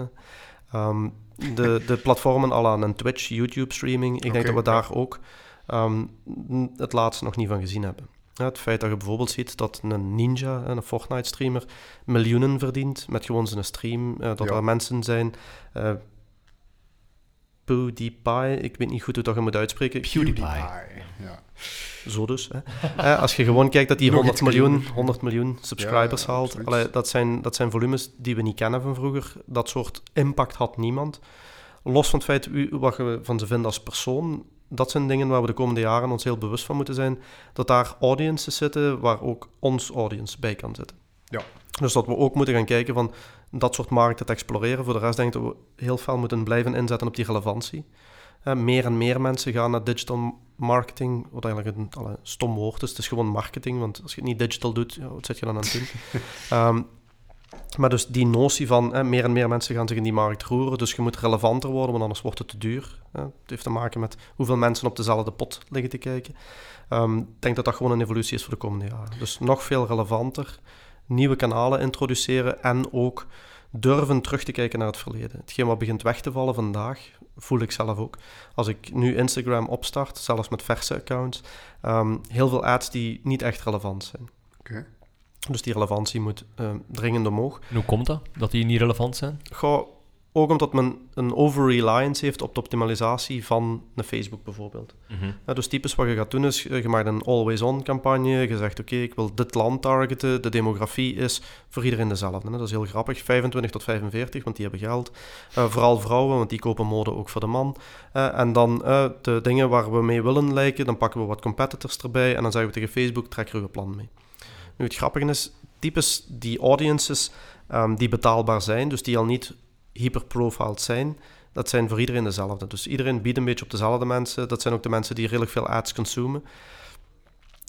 De, de platformen à la een Twitch, YouTube-streaming, ik denk dat we daar ook ehm, het laatste nog niet van gezien hebben. Ja, het feit dat je bijvoorbeeld ziet dat een ninja, een Fortnite-streamer, miljoenen verdient met gewoon zijn stream. eh, dat Ja. er mensen zijn... eh PewDiePie, ik weet niet goed hoe dat je moet uitspreken. PewDiePie. Ja. Zo dus. Hè. Eh, als je gewoon kijkt dat Nog 100 iets miljoen, kleiner. 100 miljoen subscribers Ja, haalt, allee, dat, zijn, dat zijn volumes die we niet kennen van vroeger. Dat soort impact had niemand. Los van het feit wat je van ze vindt als persoon, dat zijn dingen waar we de komende jaren ons heel bewust van moeten zijn. Dat daar audiences zitten waar ook ons audience bij kan zitten. Ja. Dus dat we ook moeten gaan kijken van dat soort markten te exploreren. Voor de rest denk ik dat we heel veel moeten blijven inzetten op die relevantie. Meer en meer mensen gaan naar digital marketing, wat eigenlijk een alle, stom woord is. Het is gewoon marketing, want als je het niet digital doet, ja, wat zit je dan aan het doen? Ehm, maar dus die notie van eh, meer en meer mensen gaan zich in die markt roeren, dus je moet relevanter worden, want anders wordt het te duur. hè. Het heeft te maken met hoeveel mensen op dezelfde pot liggen te kijken. Ehm, Ik denk dat dat gewoon een evolutie is voor de komende jaren. Dus nog veel relevanter, nieuwe kanalen introduceren en ook durven terug te kijken naar het verleden. Hetgeen wat begint weg te vallen vandaag, voel ik zelf ook. Als ik nu Instagram opstart, zelfs met verse accounts, ehm, heel veel ads die niet echt relevant zijn. Oké. Dus die relevantie moet ehm, dringend omhoog. En hoe komt dat? Dat die niet relevant zijn? Goh, ook omdat men een over-reliance heeft op de optimalisatie van een Facebook bijvoorbeeld. Ja, dus typisch wat je gaat doen is, eh, je maakt een always-on campagne, je zegt oké, ik wil dit land targeten, de demografie is voor iedereen dezelfde. Hè. Dat is heel grappig, 25 tot 45, want die hebben geld. Eh, vooral vrouwen, want die kopen mode ook voor de man. Eh, en dan de dingen waar we mee willen lijken, dan pakken we wat competitors erbij en dan zeggen we tegen Facebook, trek er uw plan mee. Nu, het grappige is, typisch die audiences ehm, die betaalbaar zijn, dus die al niet hyperprofiled zijn, dat zijn voor iedereen dezelfde. Dus iedereen biedt een beetje op dezelfde mensen. Dat zijn ook de mensen die redelijk veel ads consumen.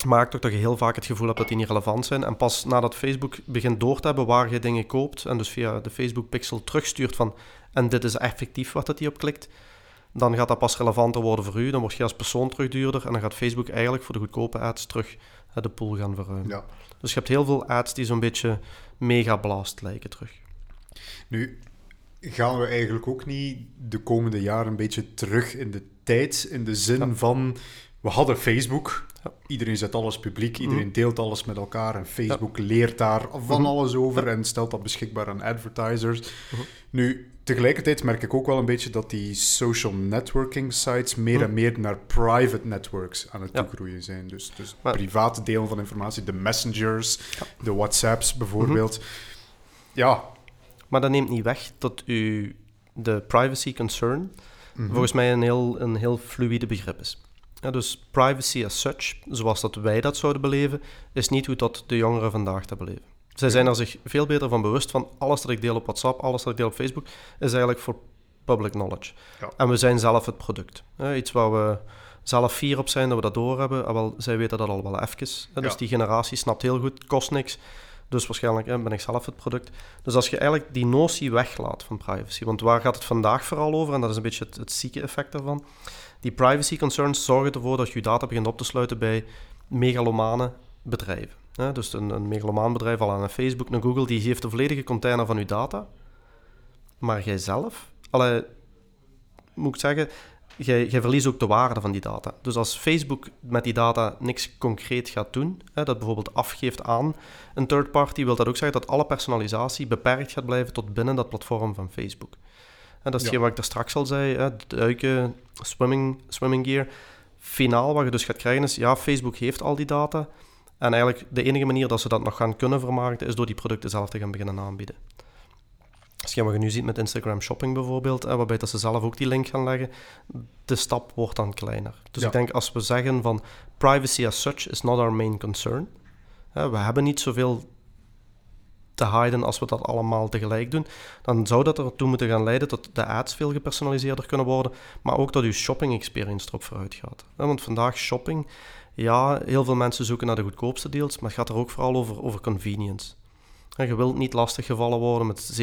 maakt ook dat je heel vaak het gevoel hebt dat die niet relevant zijn. En pas nadat Facebook begint door te hebben waar je dingen koopt en dus via de Facebook Pixel terugstuurt van en dit is effectief wat het die op klikt, dan gaat dat pas relevanter worden voor u. Dan word je als persoon terug duurder en dan gaat Facebook eigenlijk voor de goedkope ads terug de pool gaan verruimen. Ja. Dus je hebt heel veel ads die zo'n beetje mega blast lijken terug. Nu, gaan we eigenlijk ook niet de komende jaren een beetje terug in de tijd, in de zin van, we hadden Facebook, Ja. iedereen zet alles publiek, iedereen Mhm. deelt alles met elkaar en Facebook leert daar van Mhm. alles over en stelt dat beschikbaar aan advertisers. Mhm. Nu, tegelijkertijd merk ik ook wel een beetje dat die social networking sites meer en meer naar private networks aan het toegroeien zijn. Dus, dus Maar- private delen van informatie, de messengers, de WhatsApps bijvoorbeeld. Ja. Maar dat neemt niet weg dat u de privacy concern Mhm. volgens mij een heel, een heel fluïde begrip is. Ja, dus privacy as such, zoals dat wij dat zouden beleven, is niet hoe dat de jongeren vandaag dat beleven. Zij zijn er zich veel beter van bewust van alles dat ik deel op WhatsApp, alles dat ik deel op Facebook, is eigenlijk voor public knowledge. Ja. En we zijn zelf het product. Ja, iets waar we zelf fier op zijn dat we dat doorhebben. Ah, wel, zij weten dat al wel even. Dus Ja. die generatie snapt heel goed, kost niks. Dus waarschijnlijk hè, ben ik zelf het product. Dus als je eigenlijk die notie weglaat van privacy, want waar gaat het vandaag vooral over, en dat is een beetje het, zieke effect daarvan, die privacy concerns zorgen ervoor dat je data begint op te sluiten bij megalomane bedrijven. hè. dus een, een megalomaan bedrijf, al aan een Facebook, een Google, die geeft de volledige container van je data, maar jij zelf, alle, moet ik zeggen, jij, jij verliest ook de waarde van die data. Dus als Facebook met die data niks concreet gaat doen, hè, dat bijvoorbeeld afgeeft aan een third party, wil dat ook zeggen dat alle personalisatie beperkt gaat blijven tot binnen dat platform van Facebook. En dat is Ja. wat ik daar straks al zei, hè, duiken, swimming, swimming gear. Finaal wat je dus gaat krijgen is, ja, Facebook heeft al die data. En eigenlijk de enige manier dat ze dat nog gaan kunnen vermarkten, is door die producten zelf te gaan beginnen aanbieden. Hetgeen wat je nu ziet met Instagram Shopping bijvoorbeeld, hè, waarbij dat ze zelf ook die link gaan leggen, de stap wordt dan kleiner. Dus Ja. ik denk als we zeggen van privacy as such is not our main concern. We hebben niet zoveel te hiden als we dat allemaal tegelijk doen, dan zou dat ertoe moeten gaan leiden dat de ads veel gepersonaliseerder kunnen worden, maar ook dat uw shopping experience erop vooruit gaat. Want vandaag shopping, ja, heel veel mensen zoeken naar de goedkoopste deals, maar het gaat er ook vooral over, over convenience. En je wilt niet lastiggevallen worden met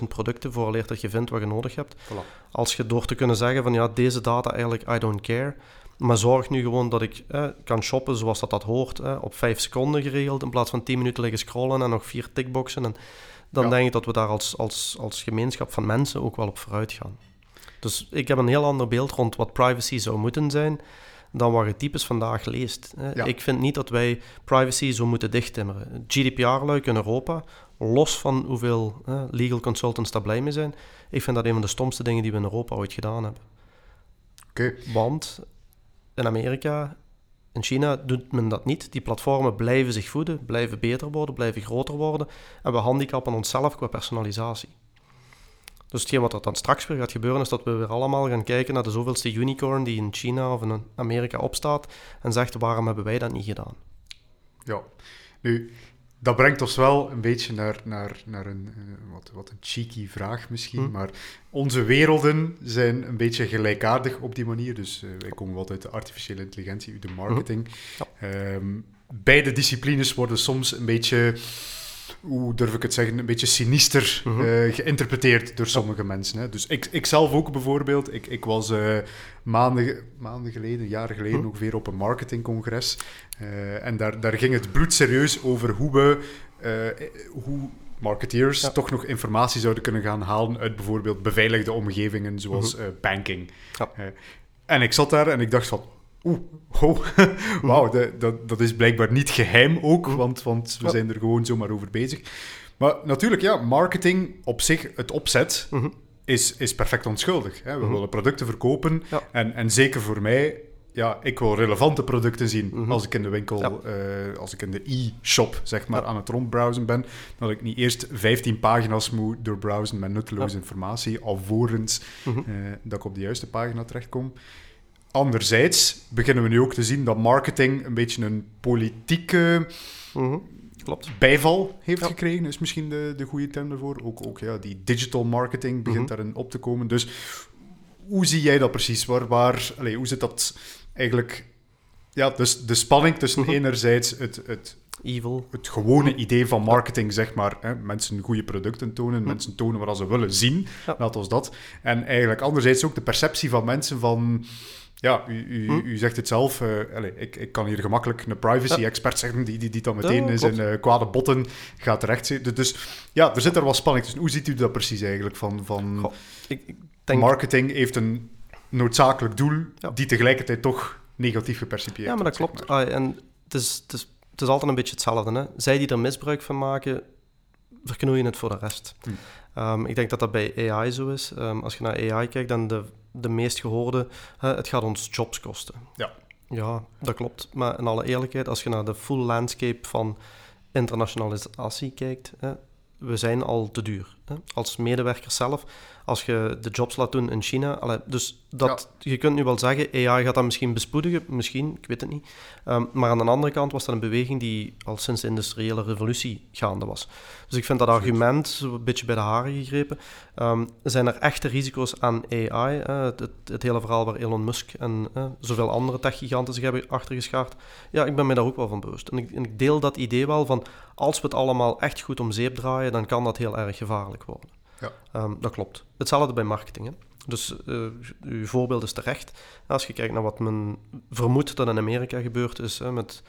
700.000 producten vooraleer dat je vindt wat je nodig hebt. Voilà. Als je door te kunnen zeggen van ja, deze data eigenlijk I don't care, maar zorg nu gewoon dat ik eh, kan shoppen zoals dat, dat hoort, eh, op 5 seconden geregeld, in plaats van 10 minuten liggen scrollen en nog vier tickboxen. En dan Ja. denk ik dat we daar als, als, als gemeenschap van mensen ook wel op vooruit gaan. Dus ik heb een heel ander beeld rond wat privacy zou moeten zijn dan wat je types vandaag leest. hè. Ja. Ik vind niet dat wij privacy zo moeten dichttimmeren. GDPR-luik in Europa, los van hoeveel eh, legal consultants daar blij mee zijn, ik vind dat een van de stomste dingen die we in Europa ooit gedaan hebben. Oké. Want in Amerika, in China doet men dat niet. Die platformen blijven zich voeden, blijven beter worden, blijven groter worden. En we handicappen onszelf qua personalisatie. Dus hetgeen wat er dan straks weer gaat gebeuren, is dat we weer allemaal gaan kijken naar de zoveelste unicorn die in China of in Amerika opstaat en zegt waarom hebben wij dat niet gedaan. Ja, nu, dat brengt ons wel een beetje naar, naar, naar een, eh, wat, wat een cheeky vraag misschien, Hm. maar onze werelden zijn een beetje gelijkaardig op die manier. Dus eh, wij komen wat uit de artificiële intelligentie, de marketing. Ja. Ehm, beide disciplines worden soms een beetje, hoe durf ik het zeggen, een beetje sinister Mhm. eh, geïnterpreteerd door sommige mensen. Hè. Dus ik, ik zelf ook bijvoorbeeld, ik, ik was eh, maanden, maanden geleden, jaren geleden Mhm. ongeveer op een marketingcongres. Eh, en daar, daar ging het bloedserieus over hoe we, hoe marketeers Ja. toch nog informatie zouden kunnen gaan halen uit bijvoorbeeld beveiligde omgevingen zoals eh, banking. Ja. En ik zat daar en ik dacht van, oeh, oh, wauw, dat, dat, dat is blijkbaar niet geheim ook, want, want we Ja. zijn er gewoon zomaar over bezig. Maar natuurlijk, ja, marketing op zich, het opzet, Mhm. is, is perfect onschuldig. Hè? We Mhm. willen producten verkopen Ja. en, en zeker voor mij, ja, ik wil relevante producten zien Mhm. als ik in de winkel, Ja. eh, als ik in de e-shop zeg maar Ja. aan het rondbrowsen ben, dat ik niet eerst 15 pagina's moet doorbrowsen met nutteloze informatie, alvorens eh, dat ik op de juiste pagina terechtkom. Anderzijds beginnen we nu ook te zien dat marketing een beetje een politieke Mhm. Klopt. bijval heeft Ja. gekregen, is misschien de, de goede term daarvoor. Ook, ook ja, die digital marketing begint Mhm. daarin op te komen. Dus hoe zie jij dat precies? Waar, waar, allee, hoe zit dat eigenlijk Ja, dus de spanning tussen Mhm. enerzijds het, het, Evil. het gewone idee van marketing, zeg maar. Hè, mensen goede producten tonen, mensen tonen wat ze willen zien, laat ons dat. En eigenlijk anderzijds ook de perceptie van mensen van... Ja, u, u, Hm. u zegt het zelf. eh, allez, ik, ik kan hier gemakkelijk een privacy-expert zeggen die, die, die dan meteen Ja, in klopt. zijn eh, kwade botten gaat terecht. Dus ja, er zit er wel spanning tussen. Hoe ziet u dat precies eigenlijk? Van, van Goh, Ik, ik denk... marketing heeft een noodzakelijk doel Ja. die tegelijkertijd toch negatief gepercipieerd Ja, maar dat zeg klopt. Ah, en het is, het, is, het is altijd een beetje hetzelfde. Hè? Zij die er misbruik van maken, verknoeien het voor de rest. Hm. Ehm, ik denk dat dat bij AI zo is. Ehm, als je naar AI kijkt, dan de, de meest gehoorde, hè, het gaat ons jobs kosten. Ja. Ja, dat klopt. Maar in alle eerlijkheid, als je naar de full landscape van internationalisatie kijkt, hè, we zijn al te duur. Hè? Als medewerker zelf, als je de jobs laat doen in China. allee, dus dat, je kunt nu wel zeggen, AI gaat dat misschien bespoedigen, misschien, ik weet het niet. Ehm, maar aan de andere kant was dat een beweging die al sinds de industriële revolutie gaande was. Dus ik vind dat argument een beetje bij de haren gegrepen. Ehm, zijn er echte risico's aan AI? eh, het, het, het hele verhaal waar Elon Musk en eh, zoveel andere techgiganten zich hebben achtergeschaard. Ja, ik ben me daar ook wel van bewust. En ik, en ik deel dat idee wel van, als we het allemaal echt goed om zeep draaien, dan kan dat heel erg gevaarlijk worden. Ja. Ehm, dat klopt. Hetzelfde bij marketing. Hè? Dus eh, uw voorbeeld is terecht. Als je kijkt naar wat men vermoedt dat in Amerika gebeurd is hè, met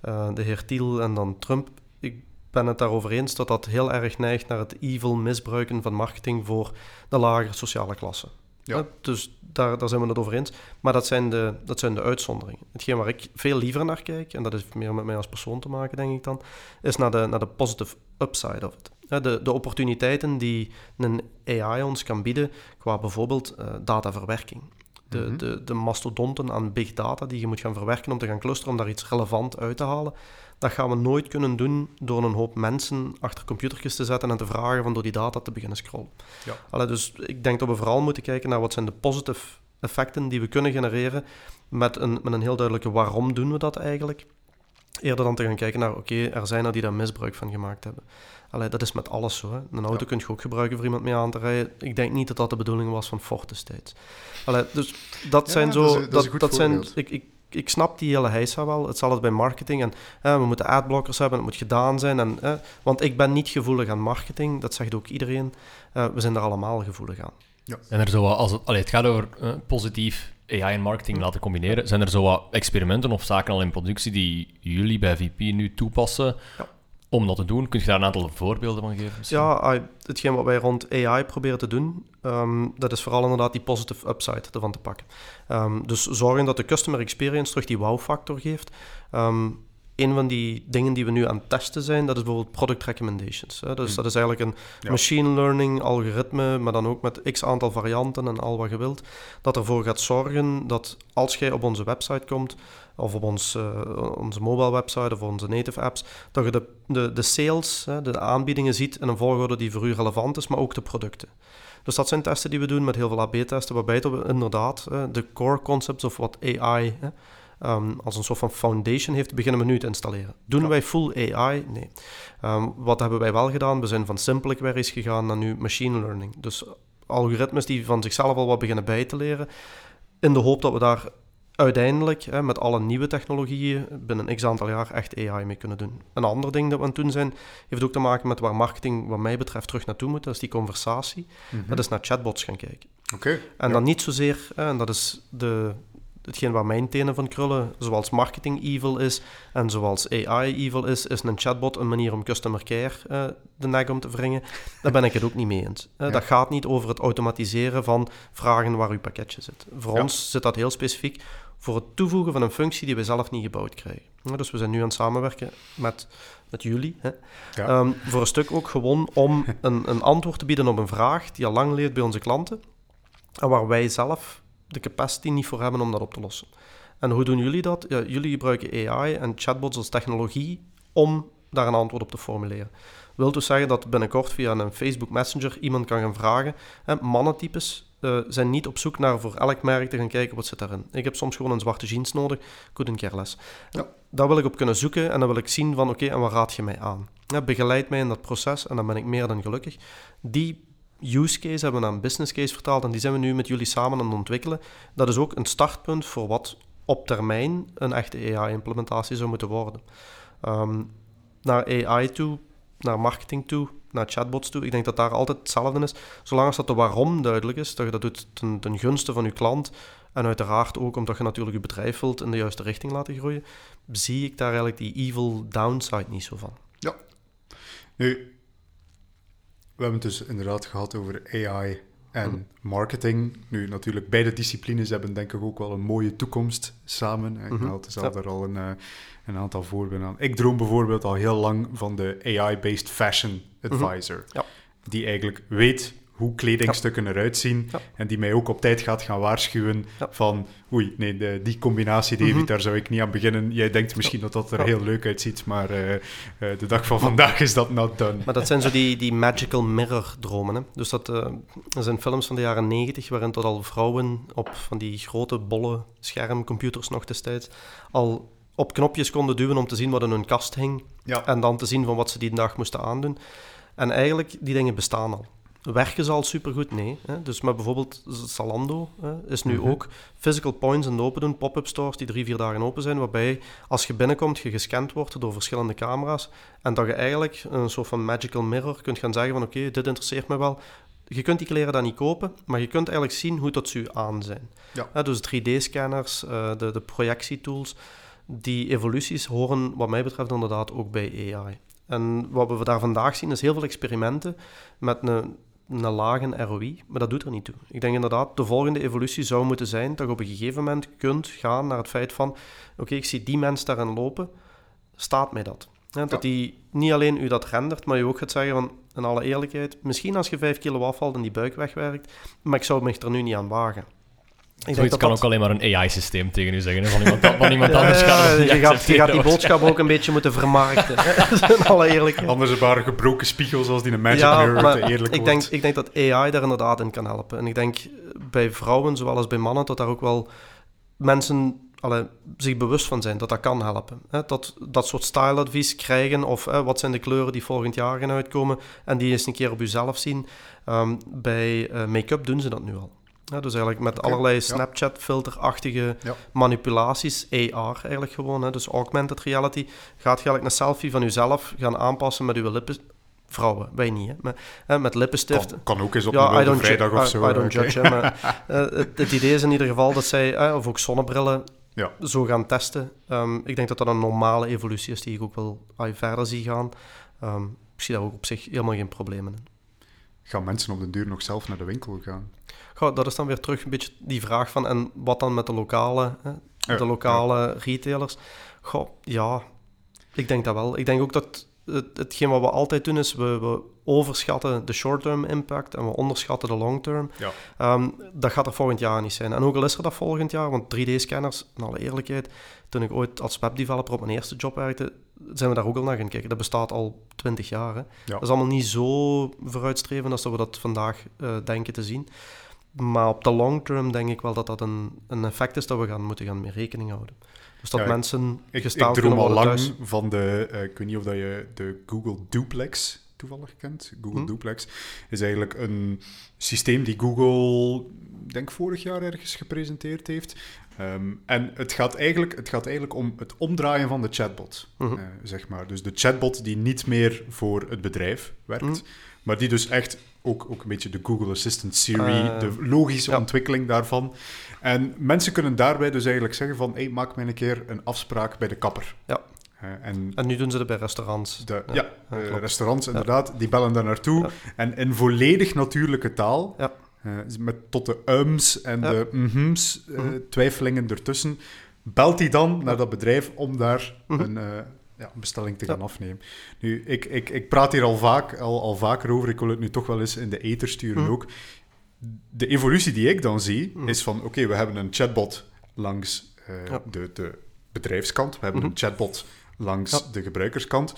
eh, de heer Thiel en dan Trump. Ik ben het daarover eens dat dat heel erg neigt naar het evil misbruiken van marketing voor de lagere sociale klasse. Ja. Hè, Dus daar, daar zijn we het over eens. Maar dat zijn, de, dat zijn de uitzonderingen. Hetgeen waar ik veel liever naar kijk, en dat heeft meer met mij als persoon te maken, denk ik dan, is naar de, naar de positive upside of it. De, de opportuniteiten die een AI ons kan bieden qua bijvoorbeeld eh, dataverwerking. De, Mhm. de, de mastodonten aan big data die je moet gaan verwerken om te gaan clusteren, om daar iets relevant uit te halen. Dat gaan we nooit kunnen doen door een hoop mensen achter computertjes te zetten en te vragen van door die data te beginnen scrollen. Ja. Allee, dus ik denk dat we vooral moeten kijken naar wat zijn de positive effecten die we kunnen genereren met een, met een heel duidelijke waarom doen we dat eigenlijk. Eerder dan te gaan kijken naar, oké, er zijn er die daar misbruik van gemaakt hebben. Allee, dat is met alles zo. Hè. Een auto Ja. kun je ook gebruiken voor iemand mee aan te rijden. Ik denk niet dat dat de bedoeling was van Ford destijds. Allee, dus dat Ja, zijn dat zo... dat is een goed dat zijn, ik, ik, ik snap die hele heisa wel. Hetzelfde bij marketing. En hè, we moeten adblockers hebben, het moet gedaan zijn. En, hè, want ik ben niet gevoelig aan marketing, dat zegt ook iedereen. Eh, we zijn er allemaal gevoelig aan. En er zo wat, als het, allee, het gaat over eh, positief AI en marketing laten combineren. Zijn er zo wat experimenten of zaken al in productie die jullie bij VP nu toepassen Ja. Om dat te doen? Kun je daar een aantal voorbeelden van geven? misschien? Ja, hetgeen wat wij rond AI proberen te doen, ehm, dat is vooral inderdaad die positive upside ervan te pakken. Ehm, dus zorgen dat de customer experience terug die wow-factor geeft. Ehm, een van die dingen die we nu aan het testen zijn, dat is bijvoorbeeld product recommendations. Hè. Dus Hmm. dat is eigenlijk een Ja. machine learning algoritme, maar dan ook met x aantal varianten en al wat je wilt, dat ervoor gaat zorgen dat als jij op onze website komt, of op ons, eh, onze mobile website of onze native apps, dat je de, de, de sales, hè, de aanbiedingen ziet in een volgorde die voor u relevant is, maar ook de producten. Dus dat zijn testen die we doen met heel veel AB-testen, waarbij we inderdaad eh, de core concepts of wat AI hè, ehm, als een soort van foundation heeft, beginnen we nu te installeren. Doen Ja. wij full AI? Nee. Ehm, wat hebben wij wel gedaan? We zijn van simple queries gegaan naar nu machine learning. Dus algoritmes die van zichzelf al wat beginnen bij te leren, in de hoop dat we daar uiteindelijk hè, met alle nieuwe technologieën binnen x aantal jaar echt AI mee kunnen doen. Een ander ding dat we aan het doen zijn, heeft ook te maken met waar marketing wat mij betreft terug naartoe moet, dat is die conversatie. Mhm. Dat is naar chatbots gaan kijken. Oké. En ja. dan niet zozeer, hè, en dat is de, hetgeen waar mijn tenen van krullen, zoals marketing evil is en zoals AI evil is, is een chatbot een manier om customer care eh, de nek om te wringen. Daar ben ik het ook niet mee eens. Ja. Dat gaat niet over het automatiseren van vragen waar uw pakketje zit. Voor Ja. ons zit dat heel specifiek voor het toevoegen van een functie die we zelf niet gebouwd krijgen. Dus we zijn nu aan het samenwerken met, met jullie. Hè. Ja. Ehm, voor een stuk ook gewoon om een, een antwoord te bieden op een vraag die al lang leeft bij onze klanten. En waar wij zelf de capacity niet voor hebben om dat op te lossen. En hoe doen jullie dat? Ja, jullie gebruiken AI en chatbots als technologie om daar een antwoord op te formuleren. Wilt dus zeggen dat binnenkort via een Facebook Messenger iemand kan gaan vragen. Hè, mannentypes eh, zijn niet op zoek naar voor elk merk te gaan kijken wat zit daarin. Ik heb soms gewoon een zwarte jeans nodig, couldn't care less. Ja. Daar wil ik op kunnen zoeken en dan wil ik zien van oké, en wat raad je mij aan? Ja, begeleid mij in dat proces en dan ben ik meer dan gelukkig. Die use case hebben we naar een business case vertaald en die zijn we nu met jullie samen aan het ontwikkelen. Dat is ook een startpunt voor wat op termijn een echte AI-implementatie zou moeten worden. Ehm, naar AI toe, naar marketing toe, naar chatbots toe. Ik denk dat daar altijd hetzelfde is. Zolang als dat de waarom duidelijk is, dat je dat doet ten, gunste van je klant en uiteraard ook omdat je natuurlijk je bedrijf wilt in de juiste richting laten groeien, zie ik daar eigenlijk die evil downside niet zo van. Ja. Nu, we hebben het dus inderdaad gehad over AI en Mhm. marketing. Nu, natuurlijk, beide disciplines hebben denk ik ook wel een mooie toekomst samen. Ik Mhm. had zelf daar al een, eh, een aantal voorbeelden aan. Ik droom bijvoorbeeld al heel lang van de AI-based fashion advisor. Mhm. Ja. Die eigenlijk weet hoe kledingstukken eruit zien Ja. en die mij ook op tijd gaat gaan waarschuwen Ja. van oei, nee, de, die combinatie, David, Mhm. daar zou ik niet aan beginnen. Jij denkt misschien dat dat er Ja. heel leuk uitziet, maar eh, eh, de dag van vandaag is dat not done. Maar dat zijn zo die, die magical mirror dromen. Hè? Dus dat, eh, dat zijn films van de jaren negentig waarin tot al vrouwen op van die grote bolle schermcomputers nog destijds al op knopjes konden duwen om te zien wat in hun kast hing Ja. en dan te zien van wat ze die dag moesten aandoen. En eigenlijk, die dingen bestaan al. Werken ze al supergoed? Nee. Hè? Dus met bijvoorbeeld Zalando hè, is nu Mhm. ook physical points het open doen, pop-up stores die drie, vier dagen open zijn, waarbij als je binnenkomt, je gescand wordt door verschillende camera's en dat je eigenlijk een soort van magical mirror kunt gaan zeggen van oké, dit interesseert me wel. Je kunt die kleren dan niet kopen, maar je kunt eigenlijk zien hoe dat ze aan zijn. Ja. Dus 3D-scanners, eh, de, de projectietools, die evoluties horen wat mij betreft inderdaad ook bij AI. En wat we daar vandaag zien is heel veel experimenten met een, een lage ROI, maar dat doet er niet toe. Ik denk inderdaad, de volgende evolutie zou moeten zijn dat je op een gegeven moment kunt gaan naar het feit van oké, ik zie die mens daarin lopen, staat mij dat? Dat Ja. die niet alleen u dat rendert, maar je ook gaat zeggen van, in alle eerlijkheid, misschien als je 5 kilo afvalt en die buik wegwerkt, maar ik zou me er nu niet aan wagen. Ik Zoiets kan ook alleen maar een AI-systeem tegen u zeggen. Hè? Van iemand, van iemand anders ja, gaat je, gaat, je gaat die boodschap ook een beetje moeten vermarkten. in alle eerlijkheid. Anders waren gebroken spiegels als die een magic Ja, mirror maar te eerlijk ik wordt. denk, ik denk dat AI daar inderdaad in kan helpen. En ik denk bij vrouwen, zowel als bij mannen, dat daar ook wel mensen allee, zich bewust van zijn dat dat kan helpen. Hè? Dat, dat soort styleadvies krijgen of hè, wat zijn de kleuren die volgend jaar gaan uitkomen en die eens een keer op jezelf zien. Ehm, bij eh, make-up doen ze dat nu al. Ja, dus eigenlijk met allerlei. Snapchat-filterachtige Ja. manipulaties, AR eigenlijk gewoon, hè, dus augmented reality, gaat je eigenlijk een selfie van jezelf gaan aanpassen met uw lippen. Vrouwen, wij niet, hè, maar, hè, met lippenstift. Kan, kan ook eens op Ja, een vrijdag of I- zo. I don't judge, hè, maar eh, het, het idee is in ieder geval dat zij, of ook zonnebrillen, Ja. zo gaan testen. Ehm, ik denk dat dat een normale evolutie is die ik ook wel verder zie gaan. Ehm, ik zie daar ook op zich helemaal geen problemen in. Gaan mensen op de duur nog zelf naar de winkel gaan? Goh, dat is dan weer terug een beetje die vraag van, en wat dan met de lokale, hè, Ja, de lokale retailers? Goh, ja, ik denk dat wel. Ik denk ook dat het, hetgeen wat we altijd doen is, we, we overschatten de short-term impact en we onderschatten de long-term. Ja. Ehm, dat gaat er volgend jaar niet zijn. En ook al is er dat volgend jaar, want 3D-scanners, in alle eerlijkheid, toen ik ooit als webdeveloper op mijn eerste job werkte, zijn we daar ook al naar gaan kijken. Dat bestaat al 20 jaar. Hè. Dat is allemaal niet zo vooruitstrevend als dat we dat vandaag eh, denken te zien. Maar op de long term denk ik wel dat dat een, een effect is dat we gaan moeten gaan mee rekening houden. Dus dat Ja, mensen Ik, ik droom al worden lang thuis. van de... eh, ik weet niet of dat je de Google Duplex toevallig kent. Google Hm. Duplex is eigenlijk een systeem die Google, denk vorig jaar ergens gepresenteerd heeft. Ehm, en het gaat, eigenlijk, het gaat eigenlijk om het omdraaien van de chatbot, Mhm. eh, zeg maar. Dus de chatbot die niet meer voor het bedrijf werkt, Mhm. maar die dus echt ook, ook een beetje de Google Assistant Siri, Eh, de logische ja. ontwikkeling daarvan. En mensen kunnen daarbij dus eigenlijk zeggen van, hey, maak mij een keer een afspraak bij de kapper. Ja. Eh, en En nu doen ze dat bij restaurants. de, ja, Ja, eh, restaurants inderdaad, die bellen daar naartoe. En in volledig natuurlijke taal, Ja. met tot de ums en de mhms, Mhm. twijfelingen ertussen, belt hij dan naar dat bedrijf om daar Mhm. een eh, ja, een bestelling te Ja. gaan afnemen. Nu, ik, ik, ik praat hier al, vaak, al, al vaker over, ik wil het nu toch wel eens in de ether sturen Mhm. ook. De evolutie die ik dan zie, Mhm. is van, oké, we hebben een chatbot langs eh, Ja. de, de bedrijfskant, we hebben Mhm. een chatbot langs de gebruikerskant.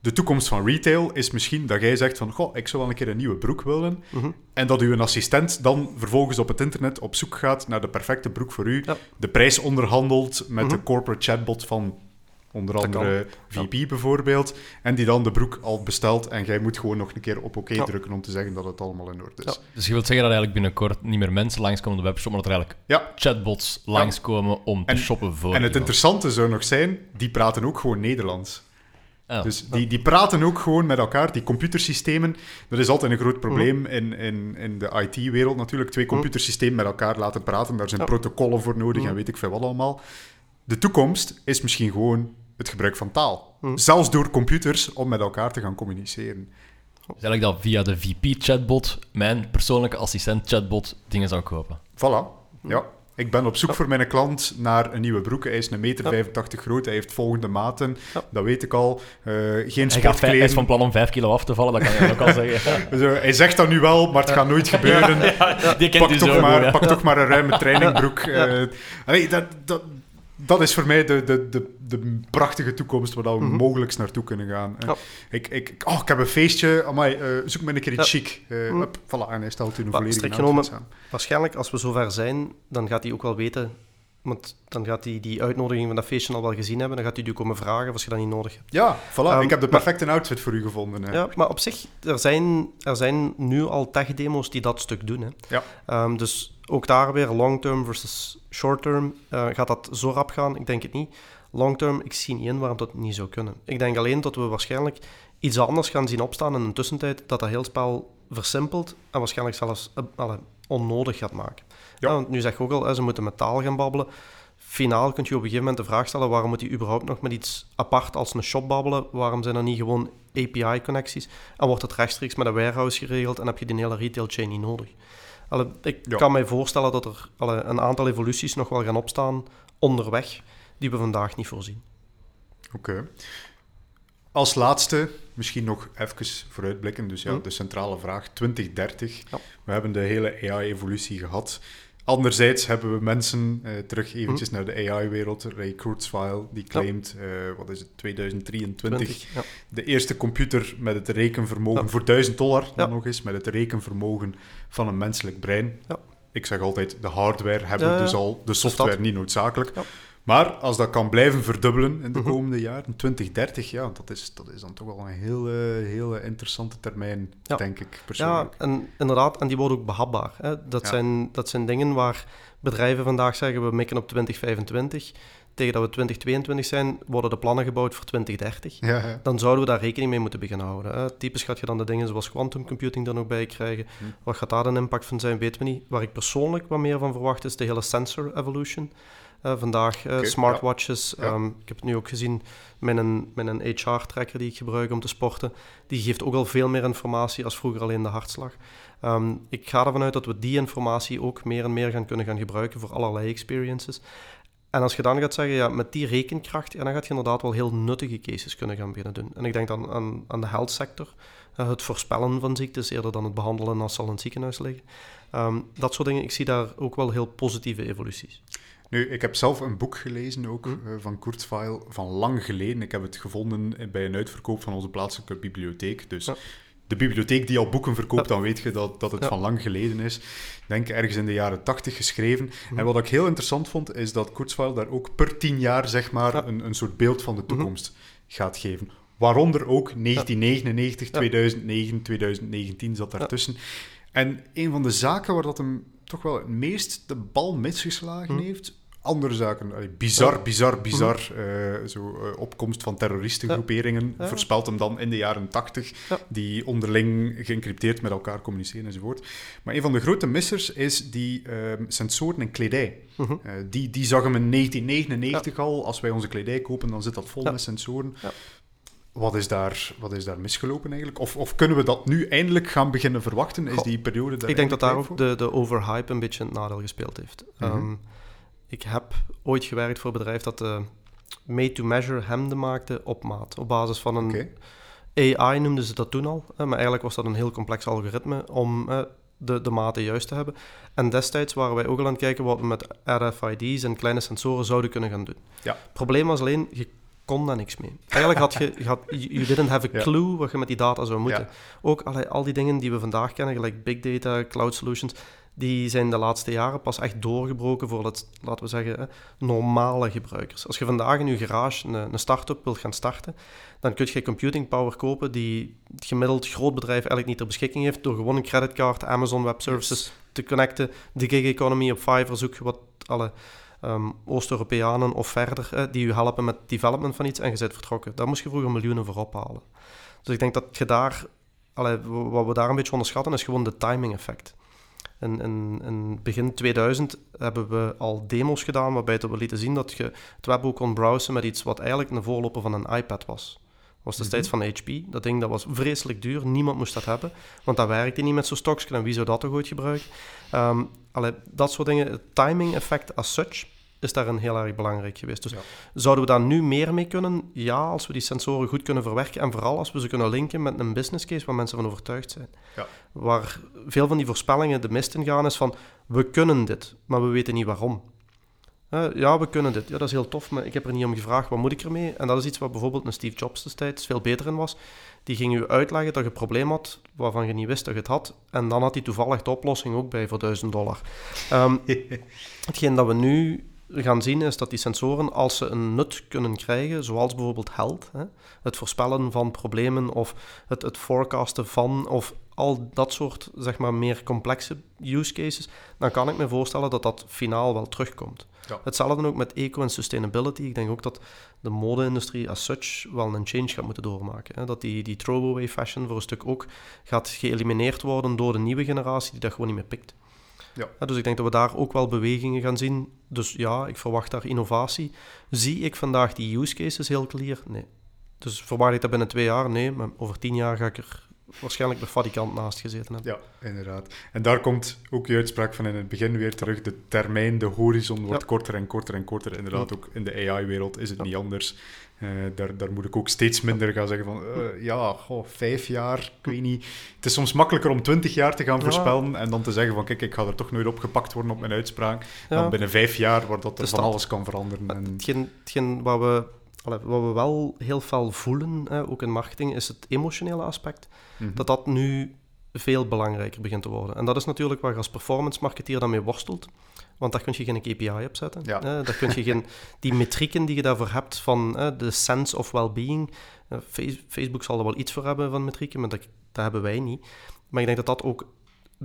De toekomst van retail is misschien dat jij zegt van, goh, ik zou wel een keer een nieuwe broek willen. En dat uw assistent dan vervolgens op het internet op zoek gaat naar de perfecte broek voor u. De prijs onderhandelt met de corporate chatbot van onder Dat andere VP bijvoorbeeld, en die dan de broek al bestelt en jij moet gewoon nog een keer op oké Ja. drukken om te zeggen dat het allemaal in orde is. Ja. Dus je wilt zeggen dat eigenlijk binnenkort niet meer mensen langskomen op de webshop, maar dat er eigenlijk chatbots langskomen om te En- shoppen voor En het interessante zou nog zijn, die praten ook gewoon Nederlands. Dus die, die praten ook gewoon met elkaar. Die computersystemen, dat is altijd een groot probleem Mhm. in, in, in de IT-wereld natuurlijk. Twee computersystemen met elkaar laten praten, daar zijn protocollen voor nodig en Mhm. weet ik veel wat allemaal. De toekomst is misschien gewoon het gebruik van taal. Mhm. Zelfs door computers om met elkaar te gaan communiceren. Dus eigenlijk dat via de VP-chatbot mijn persoonlijke assistent-chatbot dingen zou kopen. Voilà. Ja. Ik ben op zoek voor mijn klant naar een nieuwe broek. Hij is een meter Ja. 85 groot, hij heeft volgende maten. Ja. Dat weet ik al. Eh, geen vijf- hij is van plan om 5 kilo af te vallen, dat kan je ook al zeggen. Zo, hij zegt dat nu wel, maar het gaat nooit gebeuren. Die kent pak, toch zo maar, pak toch maar een ruime trainingbroek. Eh, allee, dat, dat, dat is voor mij de, de, de, de prachtige toekomst waar we Mhm. mogelijk naartoe kunnen gaan. Ja. Ik, ik, oh, ik heb een feestje, amai, eh, zoek me een keer iets Ja. chic. Eh, hup, voilà, en hij stelt u een volledige genomen- aan. Waarschijnlijk, als we zover zijn, dan gaat hij ook wel weten... Want dan gaat hij die uitnodiging van dat feestje al wel gezien hebben. Dan gaat hij u komen vragen als je dat niet nodig hebt. Ja, voilà, Ehm, ik heb de maar- perfecte outfit voor u gevonden. hè. Ja, maar op zich, er zijn, er zijn nu al tech-demo's die dat stuk doen. Hè. Ja. Ehm, dus ook daar weer long-term versus short-term. Eh, gaat dat zo rap gaan? Ik denk het niet. Long-term, ik zie niet in waarom dat niet zou kunnen. Ik denk alleen dat we waarschijnlijk iets anders gaan zien opstaan in de tussentijd, dat dat heel spel versimpelt en waarschijnlijk zelfs eh, alle, onnodig gaat maken. Ja. Want nu zeg je ook al, hè, ze moeten met taal gaan babbelen. Finaal kun je op een gegeven moment de vraag stellen, waarom moet je überhaupt nog met iets apart als een shop babbelen? Waarom zijn er niet gewoon API-connecties? En wordt het rechtstreeks met een warehouse geregeld en heb je die hele retail chain niet nodig? Allee, ik Ja. kan mij voorstellen dat er allee, een aantal evoluties nog wel gaan opstaan onderweg, die we vandaag niet voorzien. Oké. Als laatste, misschien nog even vooruitblikken. Dus ja, Hm. de centrale vraag 2030. Ja. We hebben de hele AI-evolutie gehad. Anderzijds hebben we mensen, eh, terug eventjes Hm. naar de AI-wereld. Ray Kurzweil, die claimt, eh, wat is het, 2023, 20, ja. de eerste computer met het rekenvermogen, voor 1000 dollar dan nog eens, met het rekenvermogen van een menselijk brein. Ja. Ik zeg altijd, de hardware hebben ja. dus al, de software niet noodzakelijk. Ja. Maar als dat kan blijven verdubbelen in de Mhm. komende jaren, 2030, ja, dat is, dat is dan toch wel een hele, hele interessante termijn, Ja. denk ik Ja, persoonlijk. en inderdaad, en die worden ook behapbaar. Hè. Dat, Ja. zijn, dat zijn dingen waar bedrijven vandaag zeggen, we mikken op 2025. Tegen dat we 2022 zijn, worden de plannen gebouwd voor 2030. Ja, ja. Dan zouden we daar rekening mee moeten beginnen houden. Hè. Typisch gaat je dan de dingen zoals quantum computing er nog bij krijgen. Hm. Wat gaat daar een impact van zijn, weten we niet. Waar ik persoonlijk wat meer van verwacht, is de hele sensor evolution. Eh, vandaag eh, Oké, smartwatches. ja. Ehm, ik heb het nu ook gezien met een, met een HR-tracker die ik gebruik om te sporten. Die geeft ook al veel meer informatie als vroeger alleen de hartslag. Ehm, ik ga ervan uit dat we die informatie ook meer en meer gaan kunnen gaan gebruiken voor allerlei experiences. En als je dan gaat zeggen, ja, met die rekenkracht, ja, dan gaat je inderdaad wel heel nuttige cases kunnen gaan beginnen doen. En ik denk dan aan, aan de health sector, eh, het voorspellen van ziektes eerder dan het behandelen als ze al in het ziekenhuis liggen. Ehm, dat soort dingen, ik zie daar ook wel heel positieve evoluties. Nu, ik heb zelf een boek gelezen ook Hm. eh, van Kurzweil van lang geleden. Ik heb het gevonden bij een uitverkoop van onze plaatselijke bibliotheek. Dus Ja. de bibliotheek die al boeken verkoopt, Ja. dan weet je dat, dat het Ja. van lang geleden is. Ik denk ergens in de jaren tachtig geschreven. Hm. En wat ik heel interessant vond, is dat Kurzweil daar ook per tien jaar zeg maar. Mhm. een, een soort beeld van de toekomst gaat geven. Waaronder ook 1999, Ja. 2009, 2019 zat daartussen. En een van de zaken waar dat hem toch wel het meest de bal misgeslagen Hm. heeft, andere zaken, allee, bizar, bizar, bizar, eh, zo, eh, opkomst van terroristengroeperingen, Ja. voorspelt hem dan in de jaren 80, Ja. die onderling geëncrypteerd met elkaar communiceren enzovoort. Maar een van de grote missers is die ehm, sensoren en kledij. Mhm. Eh, die, die zag hem in 1999 al. Als wij onze kledij kopen, dan zit dat vol met sensoren. Wat, is daar, wat is daar misgelopen eigenlijk? Of, of kunnen we dat nu eindelijk gaan beginnen verwachten? Is die periode daar Ik denk dat daar ook de, de overhype een beetje het nadeel gespeeld heeft. Mhm. Ehm, ik heb ooit gewerkt voor een bedrijf dat de made-to-measure hemden maakte op maat. Op basis van een. AI noemden ze dat toen al. maar eigenlijk was dat een heel complex algoritme om de, de maten juist te hebben. En destijds waren wij ook al aan het kijken wat we met RFID's en kleine sensoren zouden kunnen gaan doen. Ja. Het probleem was alleen, je kon daar niks mee. Eigenlijk had je, je had, you didn't have a Ja. clue wat je met die data zou moeten. Ja. Ook al die dingen die we vandaag kennen, gelijk big data, cloud solutions, die zijn de laatste jaren pas echt doorgebroken voor het, laten we zeggen, hè, normale gebruikers. Als je vandaag in je garage een, een start-up wilt gaan starten, dan kun je computing power kopen die het gemiddeld groot bedrijf eigenlijk niet ter beschikking heeft door gewoon een creditcard, Amazon Web Services te connecten, de gig economy op Fiverr, zoek wat alle um, Oost-Europeanen of verder, hè, die je helpen met development van iets en je bent vertrokken. Daar moest je vroeger miljoenen voor ophalen. Dus ik denk dat je daar, allee, wat we daar een beetje onderschatten, is gewoon de timing effect. In, in, in, begin 2000 hebben we al demos gedaan waarbij we lieten zien dat je het webboek kon browsen met iets wat eigenlijk een voorloper van een iPad was. Dat was destijds mm van HP. Dat ding dat was vreselijk duur. Niemand moest dat hebben. Want dat werkte niet met zo'n stokje. En wie zou dat toch ooit gebruiken? Um, allee, dat soort dingen. Het timing effect as such is daarin heel erg belangrijk geweest. Dus zouden we daar nu meer mee kunnen? Ja, als we die sensoren goed kunnen verwerken en vooral als we ze kunnen linken met een business case waar mensen van overtuigd zijn. Ja. Waar veel van die voorspellingen de mist in gaan is van we kunnen dit, maar we weten niet waarom. ja, we kunnen dit. Ja, dat is heel tof, maar ik heb er niet om gevraagd, wat moet ik ermee? En dat is iets waar bijvoorbeeld een Steve Jobs destijds veel beter in was. Die ging u uitleggen dat je een probleem had waarvan je niet wist dat je het had. En dan had hij toevallig de oplossing ook bij voor 1000 dollar. Um, hetgeen dat we nu gaan zien is dat die sensoren, als ze een nut kunnen krijgen, zoals bijvoorbeeld health, hè, het voorspellen van problemen of het, het forecasten van, of al dat soort zeg maar, meer complexe use cases, dan kan ik me voorstellen dat dat finaal wel terugkomt. Ja. Hetzelfde ook met eco en sustainability. Ik denk ook dat de mode-industrie as such wel een change gaat moeten doormaken. Hè. Dat die, die throwaway fashion voor een stuk ook gaat geëlimineerd worden door de nieuwe generatie die dat gewoon niet meer pikt. Ja. dus ik denk dat we daar ook wel bewegingen gaan zien. Dus ja, ik verwacht daar innovatie. Zie ik vandaag die use cases heel clear? Nee. Dus verwacht ik dat binnen twee jaar? Nee, maar over tien jaar ga ik er waarschijnlijk de fabrikant naast gezeten hebben. Ja, inderdaad. En daar komt ook je uitspraak van in het begin weer terug. De termijn, de horizon wordt korter en korter en korter. Inderdaad, ook in de AI-wereld is het niet anders. Uh, daar, daar moet ik ook steeds minder gaan zeggen van... Uh, ja, goh, vijf jaar, ik weet niet. Het is soms makkelijker om twintig jaar te gaan voorspellen en dan te zeggen van... Kijk, ik ga er toch nooit opgepakt worden op mijn uitspraak. Dan binnen vijf jaar wordt dat er van alles kan veranderen. En... Hetgeen, hetgeen wat we wat we wel heel veel voelen, hè, ook in marketing, is het emotionele aspect. Mhm. Dat dat nu veel belangrijker begint te worden. En dat is natuurlijk waar je als performance marketeer dan mee worstelt. Want daar kun je geen KPI op zetten. Ja. Hè? Daar kun je geen, die metrieken die je daarvoor hebt van hè, de sense of well-being. Facebook zal er wel iets voor hebben van metrieken, maar dat, dat hebben wij niet. Maar ik denk dat dat ook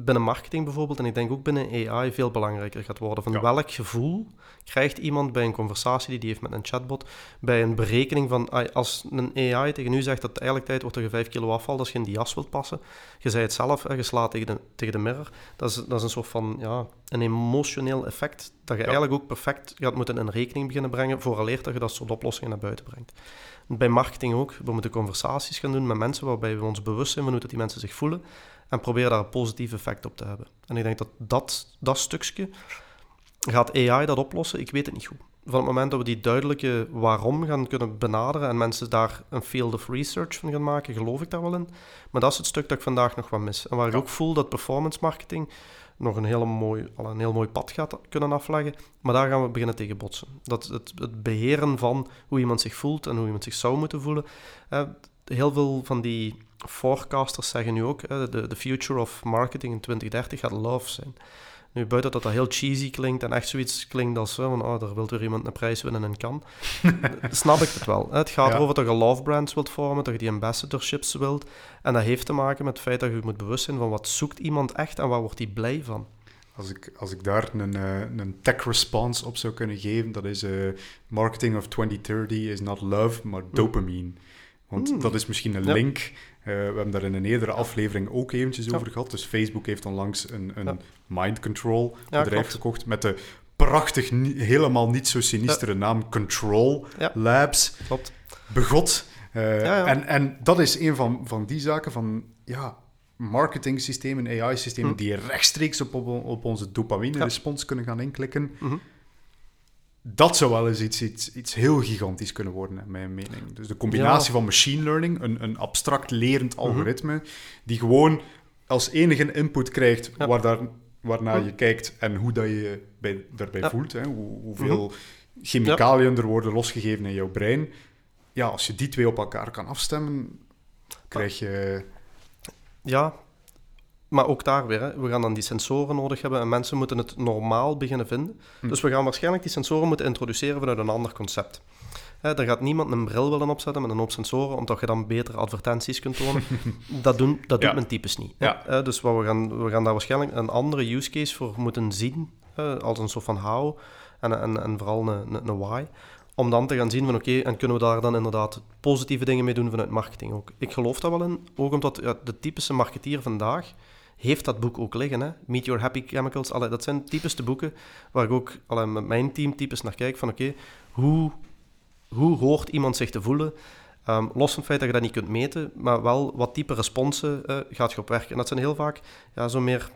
binnen marketing bijvoorbeeld, en ik denk ook binnen AI, veel belangrijker gaat worden. Van welk gevoel krijgt iemand bij een conversatie die die heeft met een chatbot, bij een berekening van, als een AI tegen u zegt dat eigenlijk tijd wordt dat je 5 kilo afvalt als je in die jas wilt passen, je zei het zelf, je slaat tegen de, tegen de mirror, dat is, dat is een soort van, ja, een emotioneel effect dat je eigenlijk ook perfect gaat moeten in rekening beginnen brengen, vooraleer dat je dat soort oplossingen naar buiten brengt. Bij marketing ook, we moeten conversaties gaan doen met mensen waarbij we ons bewust zijn van hoe dat die mensen zich voelen, en probeer daar een positief effect op te hebben. En ik denk dat dat, dat stukje gaat AI dat oplossen. Ik weet het niet goed. Van het moment dat we die duidelijke waarom gaan kunnen benaderen en mensen daar een field of research van gaan maken, geloof ik daar wel in. Maar dat is het stuk dat ik vandaag nog wat mis. En waar ik ook voel dat performance marketing nog een, hele mooi, al een heel mooi pad gaat kunnen afleggen. Maar daar gaan we beginnen tegen botsen. Dat het, het beheren van hoe iemand zich voelt en hoe iemand zich zou moeten voelen. heel veel van die forecasters zeggen nu ook, de, de future of marketing in 2030 gaat love zijn. Nu, buiten dat dat heel cheesy klinkt en echt zoiets klinkt als van, oh, daar wil weer iemand een prijs winnen en kan, snap ik het wel. Het gaat erover dat je love brands wilt vormen, dat je die ambassadorships wilt. En dat heeft te maken met het feit dat je moet bewust zijn van wat zoekt iemand echt en waar wordt hij blij van. Als ik, als ik daar een, uh, een tech response op zou kunnen geven, dat is uh, marketing of 2030 is not love, maar hm. dopamine. Want hmm. dat is misschien een link. Uh, we hebben daar in een eerdere aflevering ook eventjes over gehad. Dus Facebook heeft onlangs een, een mind control bedrijf gekocht met de prachtig, helemaal niet zo sinistere naam Control Labs. Klopt. Begot. Uh, en, en dat is een van, van die zaken van, ja, marketing systemen, AI-systemen, hm. die rechtstreeks op, op, onze dopamine-respons kunnen gaan inklikken. Mhm dat zou wel eens iets, iets, iets heel gigantisch kunnen worden, in mijn mening. Dus de combinatie van machine learning, een, een abstract lerend mhm. algoritme, die gewoon als enige input krijgt waar daar, waarnaar mhm. je kijkt en hoe dat je bij, daarbij voelt. Hè, hoe, hoeveel mm chemicaliën er worden losgegeven in jouw brein. Ja, als je die twee op elkaar kan afstemmen, krijg je... Ja, Maar ook daar weer, hè, we gaan dan die sensoren nodig hebben en mensen moeten het normaal beginnen vinden. Hm. Dus we gaan waarschijnlijk die sensoren moeten introduceren vanuit een ander concept. Hè, er gaat niemand een bril willen opzetten met een hoop sensoren, omdat je dan betere advertenties kunt tonen. dat doen, dat Ja. doet men typisch niet. Ja. Dus wat we, gaan, we gaan daar waarschijnlijk een andere use case voor moeten zien, als een soort van how en, en, en vooral een, een, een why. Om dan te gaan zien van oké, en kunnen we daar dan inderdaad positieve dingen mee doen vanuit marketing ook. Ik geloof daar wel in, ook omdat ja, de typische marketeer vandaag heeft dat boek ook liggen. Hè? Meet Your Happy Chemicals, allee, dat zijn typisch de boeken waar ik ook allee, met mijn team typisch naar kijk van oké, hoe, hoe hoort iemand zich te voelen? Ehm, los van het feit dat je dat niet kunt meten, maar wel wat type responsen eh, gaat je op werken. En dat zijn heel vaak ja, zo meer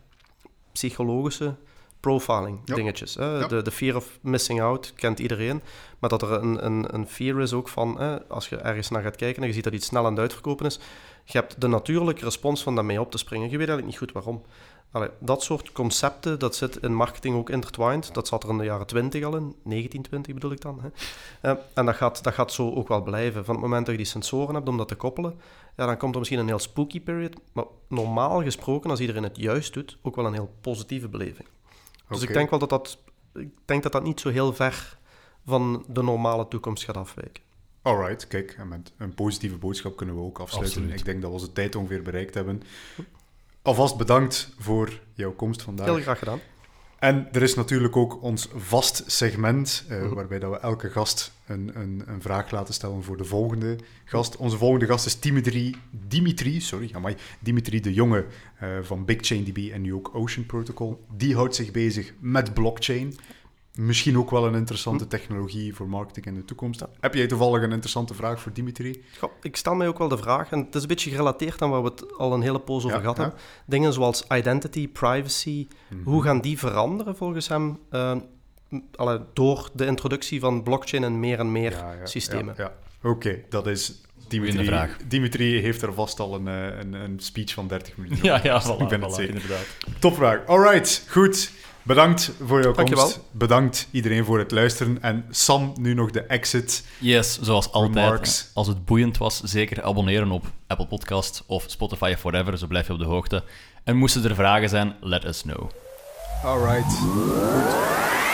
psychologische profiling Ja. dingetjes. Hè? Ja. De, de fear of missing out kent iedereen. Maar dat er een, een, een fear is ook van, hè, als je ergens naar gaat kijken en je ziet dat iets snel aan het uitverkopen is, je hebt de natuurlijke respons van daarmee op te springen. Je weet eigenlijk niet goed waarom. Allee, dat soort concepten, dat zit in marketing ook intertwined. Dat zat er in de jaren 20 al in, 1920 bedoel ik dan. Hè. Eh, en dat gaat, dat gaat zo ook wel blijven. Van het moment dat je die sensoren hebt om dat te koppelen, ja, dan komt er misschien een heel spooky period. Maar normaal gesproken, als iedereen het juist doet, ook wel een heel positieve beleving. Dus ik denk wel dat dat, ik denk dat dat niet zo heel ver van de normale toekomst gaat afwijken. Alright, kijk, en met een positieve boodschap kunnen we ook afsluiten. Absoluut. Ik denk dat we onze tijd ongeveer bereikt hebben. Alvast bedankt voor jouw komst vandaag. Heel graag gedaan. En er is natuurlijk ook ons vast segment, eh, Mhm. waarbij dat we elke gast een, een, een vraag laten stellen voor de volgende gast. Onze volgende gast is Dimitri, Dimitri, sorry, amai, Dimitri de Jonge eh, van BigChainDB en nu ook Ocean Protocol. Die houdt zich bezig met blockchain. Misschien ook wel een interessante technologie voor marketing in de toekomst. Heb jij toevallig een interessante vraag voor Dimitri? Goh, ik stel mij ook wel de vraag, en het is een beetje gerelateerd aan waar we het al een hele poos over Ja, gehad ja. hebben. Dingen zoals identity, privacy, Mhm. hoe gaan die veranderen volgens hem eh, m- allee, door de introductie van blockchain en meer en meer Ja, ja, systemen? Ja, ja. Oké, dat is Dimitri. Vraag. Dimitri heeft er vast al een, eh, een, een speech van 30 minuten. Ja, ja, Ik voilà, ben het voilà, zeker. inderdaad. Topvraag. Alright, goed. Bedankt voor jouw Dankjewel. komst. Bedankt iedereen voor het luisteren. En Sam, nu nog de exit. Yes, zoals altijd. Remarks. Als het boeiend was, zeker abonneren op Apple Podcast of Spotify of whatever, zo blijf je op de hoogte. En moesten er vragen zijn, let us know. Alright. Goed.